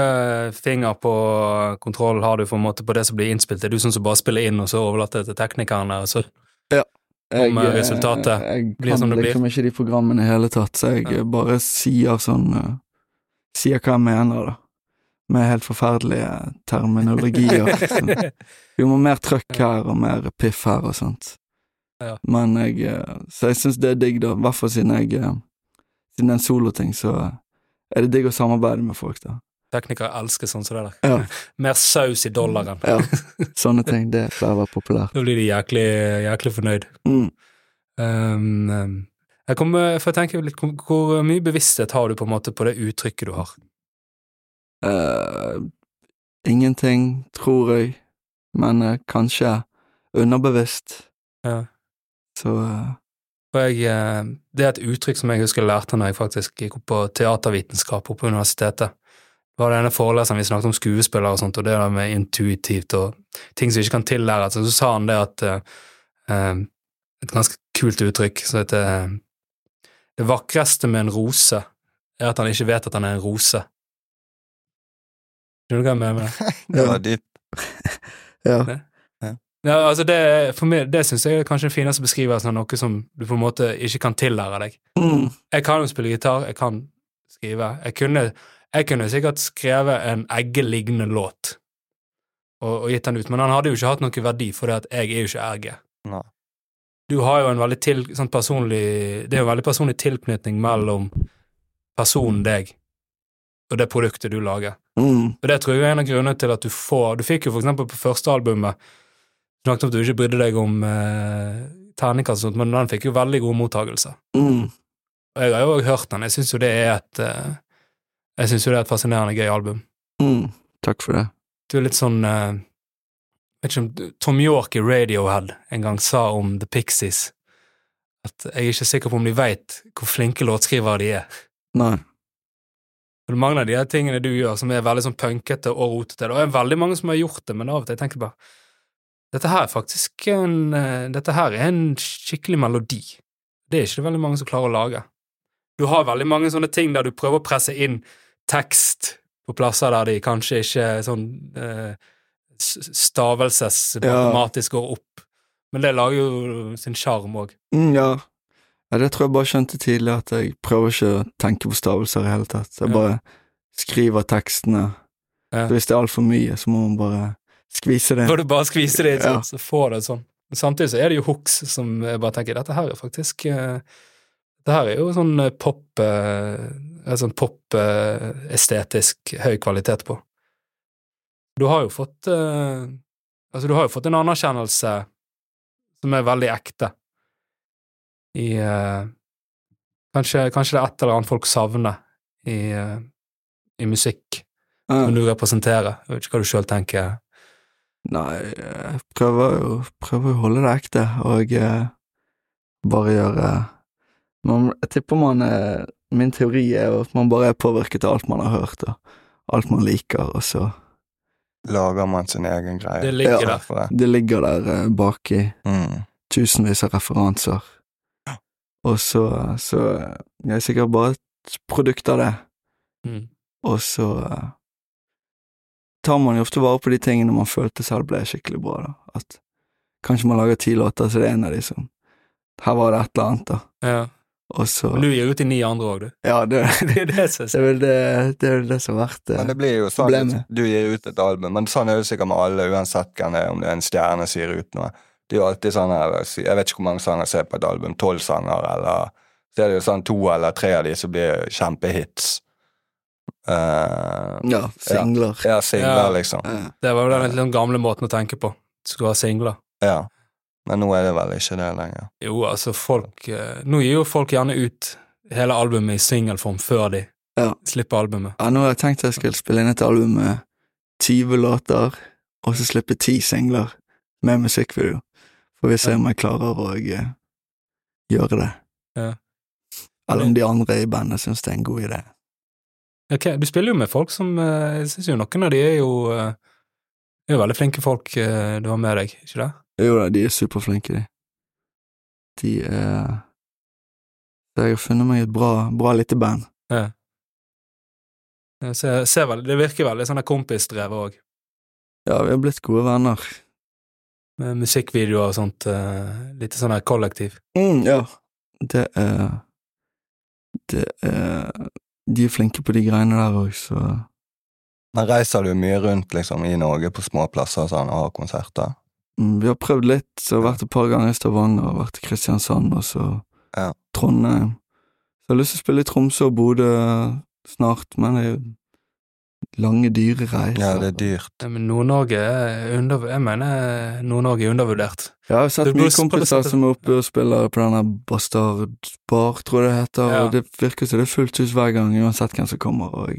eh, finger på kontroll har du på, på det som blir innspilt? Er du sånn som bare spiller inn, og så overlater det til teknikerne? Og så Om, eh, resultatet jeg blir som det blir. liksom ikke de programmene i hele tatt, så jeg Ja. eh, bare sier sånn uh, Sier hva jeg mener, da. Med helt forferdelige terminologier. [laughs] sånn. Vi må mer trøkk her og mer piff her og sånt. Ja. Men jeg eh, Så jeg syns det er digg, da. I hvert fall siden jeg eh, Siden det er en soloting, så er det digg å samarbeide med folk, da. Teknikere elsker sånn som det der. Ja. [laughs] Mer saus i dollaren. Ja, [laughs] sånne ting. Det pleier å være populært. Da blir de jæklig, jæklig fornøyd. Mm. Um, um, jeg kommer, for jeg tenker litt, hvor, mye bevissthet har du på en måte på det uttrykket du har? Uh, ingenting, tror jeg, men uh, kanskje underbevisst. Ja. Så uh, jeg, det er et uttrykk som jeg husker jeg lærte når jeg faktisk gikk opp på teatervitenskap oppe på universitetet. Det var denne foreleseren vi snakket om skuespillere og sånt, og det der med intuitivt og ting som ikke kan tillæres. Så sa han det at eh, eh, Et ganske kult uttrykk som heter eh, Det vakreste med en rose er at han ikke vet at han er en rose. Skjønner du hva jeg mener med det? [laughs] Det var dypt. [laughs] ja. Ja, altså det, for meg, det syns jeg er kanskje den fineste beskrivelsen av noe som du på en måte ikke kan tillære deg. Mm. Jeg kan jo spille gitar, jeg kan skrive. Jeg kunne, jeg kunne sikkert skrevet en eggelignende låt og, og gitt den ut, men han hadde jo ikke hatt noen verdi, for det at jeg er jo ikke. Nei. Du har jo en veldig til, sånn personlig Det er jo en veldig personlig tilknytning mellom personen deg og det produktet du lager. Mm. Og det tror jeg er en av grunnene til at du får Du fikk jo for eksempel på første albumet snakket om at du ikke brydde deg om eh, terningkast og sånt, men den fikk jo veldig god mottakelse. Mm. Og jeg har jo også hørt den. Jeg syns jo det er et eh, Jeg synes jo det er et fascinerende gøy album. Mm. Takk for det. Du er litt sånn uh, Vet ikke om Tom York i Radiohead en gang sa om The Pixies at jeg er ikke sikker på om de veit hvor flinke låtskrivere de er. Nei. For det mange av de her tingene du gjør som er veldig sånn punkete og rotete, det er veldig mange som har gjort det, men av og til tenker jeg bare dette her er faktisk en eh, Dette her er en skikkelig melodi. Det er ikke det veldig mange som klarer å lage. Du har veldig mange sånne ting der du prøver å presse inn tekst på plasser der de kanskje ikke sånn eh, s- ja. går opp, men det lager jo sin sjarm òg. Mm, ja. ja. Det tror jeg bare skjønte tidlig, at jeg prøver ikke å tenke på stavelser i hele tatt. Jeg Ja. bare skriver tekstene. Ja. Så hvis det er altfor mye, så må man bare skvise det. Får du bare skvise det inn, sånn, så får du det sånn. Men samtidig så er det jo hooks som jeg bare tenker dette her er faktisk eh, Dette her er jo sånn eh, pop eh, sånn pop-estetisk høy kvalitet på. Du har jo fått eh, Altså, du har jo fått en anerkjennelse som er veldig ekte i eh, kanskje, kanskje det er et eller annet folk savner i, eh, i musikk Ja. som du representerer? Jeg vet ikke hva du sjøl tenker. Nei, jeg prøver jo, prøver å holde det ekte, og eh, bare gjøre man, Jeg tipper man er Min teori er jo at man bare er påvirket av alt man har hørt, og alt man liker, og så Lager man sin egen greie. Det ligger Ja. der. Det. Ligger der eh, baki Mm. tusenvis av referanser, og så, så eh, Jeg er sikkert bare et produkt av det, Mm. og så eh, tar man jo ofte vare på de tingene man følte selv ble skikkelig bra, da. At kanskje man lager ti låter, så det er en av de som Her var det et eller annet, da. Ja. Og så Men du gir ut de ni andre òg, du. [laughs] Ja, det, [laughs] Det er det som det er vel det, det, som har vært Men eh, det blir jo sånn Problemet. at du gir ut et album, men sånn er det sikkert med alle, uansett hvem det er, om det er en stjerne som gir ut noe. Det er jo alltid sånn her, Jeg vet ikke hvor mange sanger som er på et album, tolv sanger, eller Så er det jo sånn to eller tre av de som blir kjempehits. Uh, Ja, singler. ja, singler, Ja. liksom. Ja. Det var jo den litt sånn gamle måten å tenke på. Skulle ha singler. Ja. Men nå er det vel ikke det lenger. Jo, altså, folk eh, Nå gir jo folk gjerne ut hele albumet i singelform før de Ja. slipper albumet. Ja, nå har jeg tenkt at jeg skulle spille inn et album med 20 låter, og så slippe ti singler med musikkvideo. Får vi se om jeg klarer å eh, gjøre det. Ja. Eller om de andre i bandet syns det er en god idé. Ok, Du spiller jo med folk som eh, Jeg syns jo noen av de er jo er jo veldig flinke folk du har med deg, ikke det? Jo da, de er superflinke, de. De er Så jeg har funnet meg et bra, bra lite band. Jeg ser, ser vel, det virker veldig sånn kompisdrevet òg, Ja, vi har blitt gode venner. med musikkvideoer og sånt. Uh, Litt sånn kollektiv. Mm, ja. Det er Det er De er flinke på de greiene der òg, så Men reiser du mye rundt liksom i Norge på små plasser sånn, og har konserter? Mm, Vi har prøvd litt, så har vært et par ganger i Stavanger, og vært i Kristiansand, og så Ja. Trondheim. Så jeg har lyst til å spille i Tromsø og Bodø snart, men det er jo lange, dyre reiser. Ja, det er dyrt. Ja, men Nord-Norge er under... Jeg mener Nord-Norge er undervurdert. Ja, jeg har sett mye kompiser som er oppe og spiller på denne Bastard Bar, tror jeg det heter, Ja. og det virker som det er fullt hus hver gang, uansett hvem som kommer, og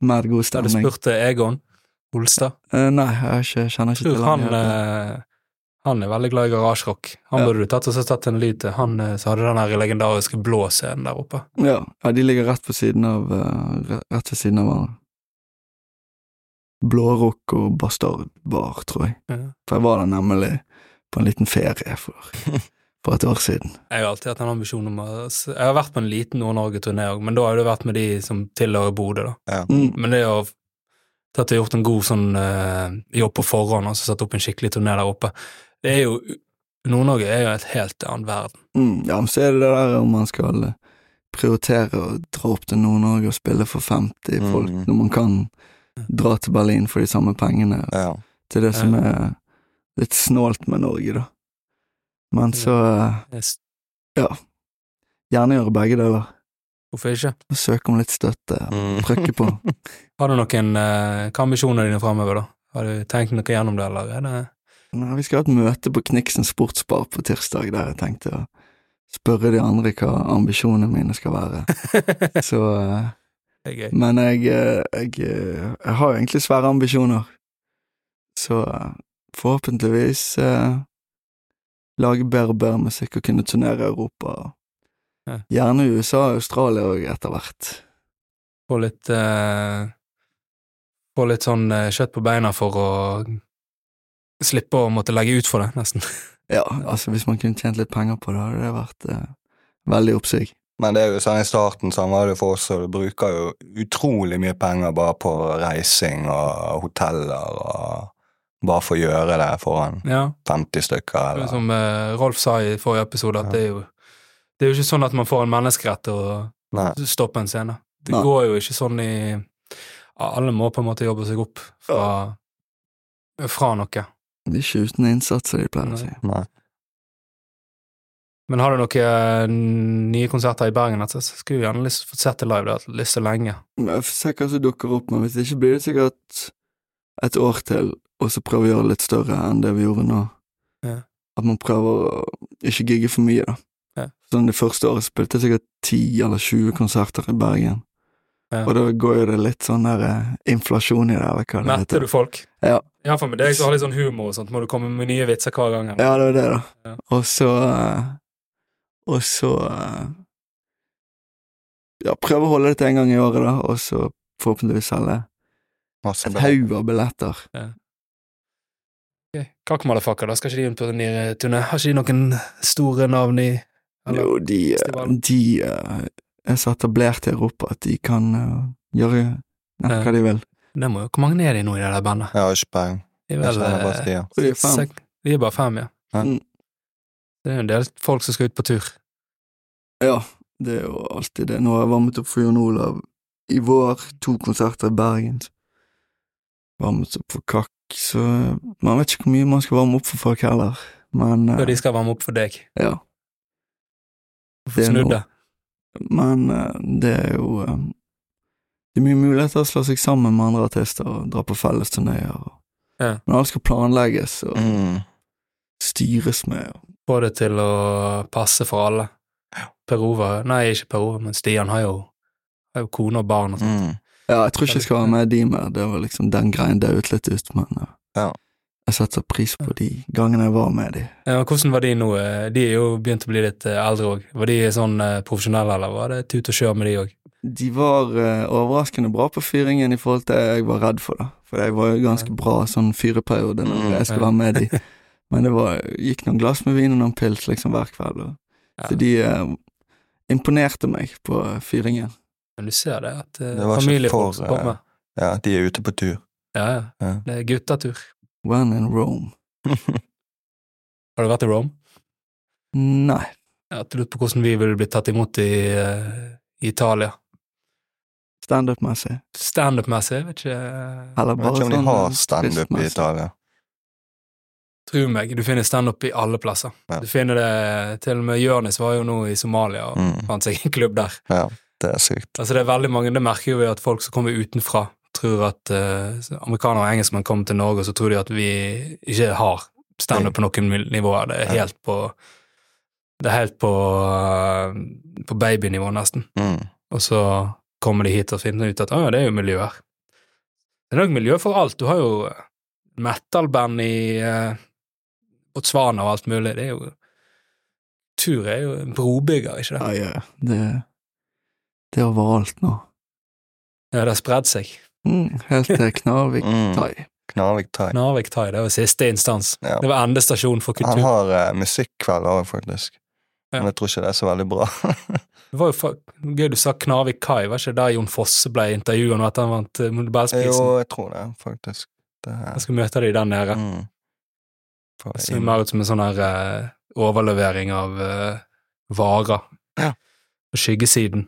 mad god Da du spurt spurte Egon Olstad. Eh, nei, jeg ikke, kjenner ikke til han, han. eh, han er veldig glad i garasjerock. Han Ja. burde du tatt og så tatt en lyd til. Han så hadde den her legendariske blå scenen der oppe. Ja, ja, de ligger rett på siden av eh, Rett ved siden av hverandre. Blårock og Bastard Bar, tror jeg. Ja. For jeg var der nemlig på en liten ferie for, [laughs] for et år siden. Jeg har alltid hatt en ambisjon om å Jeg har vært på en liten Nord-Norge-turné òg, men da har det vært med de som tilhører Bodø, da. Mm. Men det å tatt har gjort en god sånn eh, jobb på forhånd, og altså satt opp en skikkelig turné der oppe, det er jo Nord-Norge er jo et helt annen verden. Mm, ja, men så er det det der om man skal eh, prioritere å dra opp til Nord-Norge og spille for 50 folk, Mm. når man kan dra til Berlin for de samme pengene. Ja. Det er det som er litt snålt med Norge, da. Men så Ja. Det er gjerne gjøre begge deler. Hvorfor ikke? Søke om litt støtte. Mm. Trykke på. [laughs] Har du noen eh, Hva er ambisjonene dine framover, da? Har du tenkt noe gjennom det, eller er det Nei, vi skal ha et møte på Kniksen sportsbar på tirsdag, der jeg tenkte å spørre de andre hva ambisjonene mine skal være. [laughs] Så eh, Det er gøy. Men jeg, eh, jeg, eh, jeg har jo egentlig svære ambisjoner. Så eh, forhåpentligvis eh, lage bedre og bedre musikk og kunne turnere i Europa. Ja. Gjerne USA og Australia òg, etter hvert. Få litt eh, Få litt sånn eh, kjøtt på beina for å slippe å måtte legge ut for det, nesten. [laughs] Ja, altså hvis man kunne tjent litt penger på det, hadde det vært eh, veldig oppsig. Men det er jo sånn i starten sånn var det for oss, og du bruker jo utrolig mye penger bare på reising og hoteller og bare for å gjøre det foran Ja. 50 stykker, er eller Som eh, Rolf sa i forrige episode, at Ja. det er jo Det er jo ikke sånn at man får en menneskerett til å Nei. stoppe en scene. Det Nei. går jo ikke sånn i Alle må på en måte jobbe seg opp fra, fra noe. Det er ikke uten innsats, som de pleier å si. Nei. Men har du noen eh, nye konserter i Bergen? Altså, så skulle vi gjerne lyst fått sett det live. Det har jeg lyst til lenge. Jeg får se hva som dukker opp, men hvis det ikke blir det sikkert et år til, og så prøve å gjøre det litt større enn det vi gjorde nå. Ja. At man prøver å ikke gigge for mye, da. Ja. Sånn Det første året spilte jeg sikkert 10 eller 20 konserter i Bergen, Ja. Og da går jo det litt sånn der eh, inflasjon i det, eller hva det Metter du folk? Ja. Iallfall med deg som har litt sånn humor og sånt, må du komme med nye vitser hver gang. eller? Ja, det var det, da. Ja. Og så eh, Og så eh, Ja, prøve å holde det til en gang i året, da, og så forhåpentligvis selge Masse et haug av billetter. Ok. Okay. motherfucker, da skal ikke de inn på den nye turné? Har ikke de noen store navn i Jo, de, eh, de eh, er så etablert i Europa at de kan eh, gjøre nett hva de vil. Det må jo, Hvor mange er de nå i det der bandet? Jeg har ikke peiling. De er vel bare eh, de er fem. De er bare fem, ja. Ja. Mm. Det er jo en del folk som skal ut på tur. Ja, det er jo alltid det. Nå har jeg varmet opp for Jon Olav i vår, to konserter i Bergen. Varmet opp for Kakk, så man vet ikke hvor mye man skal varme opp for folk heller. Men eh, de skal varme opp for deg. ja. Få Det er snudd noe. Men eh, det er jo eh, Det er mye muligheter å slå seg sammen med andre artister og dra på fellesturneer. Ja. Men alt skal planlegges og Mm. styres med. Få det til å passe for alle. Per Ove Nei, ikke Per Ove, men Stian har jo, har jo kone og barn og sånt. Mm. ja, jeg tror ikke jeg skal være med de mer. Det var liksom den greien daut litt ut, men eh, Ja. Jeg setter pris på de gangene jeg var med de. Ja, hvordan var de nå? De er jo begynt å bli litt eh, eldre òg. Var de sånn eh, profesjonelle, eller var det tut og kjør med de òg? De var eh, overraskende bra på fyringen i forhold til jeg var redd for, da. For jeg var jo ganske bra sånn fyreperiode når Mm, jeg skulle være med de. [laughs] Men det var, gikk noen glass med vin og noen pils liksom hver kveld. Og, Så de imponerte meg på fyringen. Men du ser det, at Det familiefolk for, som. Ja, de er ute på tur. Ja, ja. Ja. Det er guttatur. When in Rome. [laughs] Har du vært i Rome? Nei. Jeg har lurt på hvordan vi ville blitt tatt imot i, uh, i Italia. Standup-messig. Standup-messig, vet ikke eh, Eller Jeg vet ikke om de sånn har eh, standup i. Italia. Tro meg, du finner standup i alle plasser. Ja. Du finner det Til og med Jonis var jo nå i Somalia og Mm. fant seg en klubb der. Ja, det er sykt. Altså Det er veldig mange, det merker jo vi at folk som kommer utenfra, tror at uh, amerikanere og engelskmenn kommer til Norge, og så tror de at vi ikke har standup på noen nivåer. Det er helt på Det er helt på, uh, på babynivå, nesten. Mm. Og så kommer de hit og finner ut at å, det er jo miljø her. Det er nok miljø for alt. Du har jo metal-band i uh, Botswana og alt mulig. Det er jo Tur er jo en brobygger, ikke det? Ja, ja. Det, det er overalt nå. Ja, det har spredd seg. Mm, helt til Knarvik Mm. Knarvik Thai. Knarvik Thai, det var siste instans. Ja. Det var endestasjon for kultur. Han har uh, musikkveld òg, faktisk. Ja. Men jeg tror ikke det er så veldig bra. [laughs] Det var jo gøy du sa Knarvik Kai, var ikke det der Jon Fosse ble intervjua nå etter han vant eh, jo, jeg tror det, faktisk. Det er, Jeg skal møte deg der nede. mm. Det ser mer ut som en sånn her uh, overlevering av uh, varer. Ja. På skyggesiden.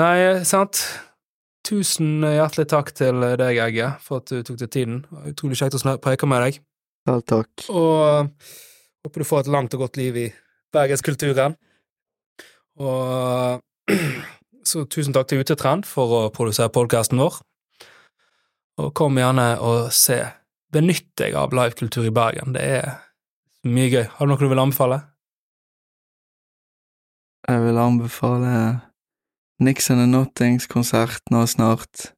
Nei, eh, sant. Tusen hjertelig takk til deg, Egge, for at du tok deg tiden. Utrolig kjekt å preke med deg. Ja, takk. Og eh, håper du får et langt og godt liv i bergenskulturen. Og [clears throat] så tusen takk til Utetrend for å produsere podkasten vår. Og kom gjerne og se. Benytt deg av livekultur i Bergen. Det er mye gøy. Har du noe du vil anbefale? Jeg vil anbefale Nix and the Nottings-konsert nå snart.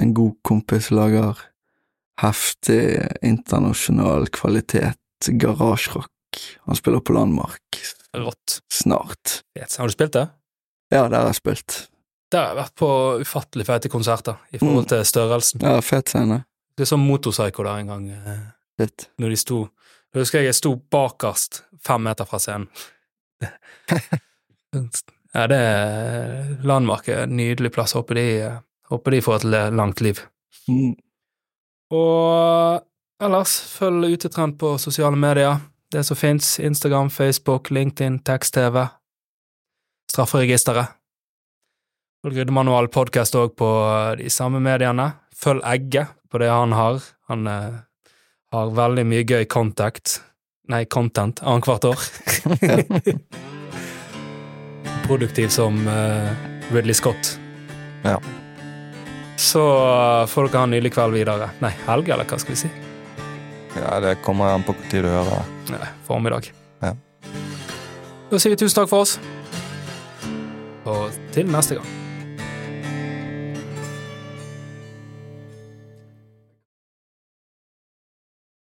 En god kompis lager heftig internasjonal kvalitet garasjerock. Han spiller på Landmark Rått. snart. Yes. Har du spilt det? Ja, der har jeg spilt. Der har jeg vært på ufattelig fete konserter i forhold til størrelsen. Ja, fet scene. Det er som Motorpsycho der en gang. eh, Litt. når de sto Jeg husker jeg sto bakerst, fem meter fra scenen. [laughs] ja, det er en nydelig plass. Håper de, håper de får et langt liv. Mm. Og ellers, følg Utetrend på sosiale medier. Det som fins. Instagram, Facebook, LinkedIn, tekst-TV. Strafferegisteret. Følg Ryddemanual podkast òg på de samme mediene. Følg Egge på det han har. Han eh, har veldig mye gøy contact Nei, content annethvert år. [laughs] [laughs] Produktiv som uh, Ridley Scott. Ja. Så eh, får dere ha en nydelig kveld videre. Nei, helg, eller hva skal vi si? Ja, det kommer an på hvor tid du hører det. Nei, formiddag. Ja. Da sier vi tusen takk for oss, og til neste gang.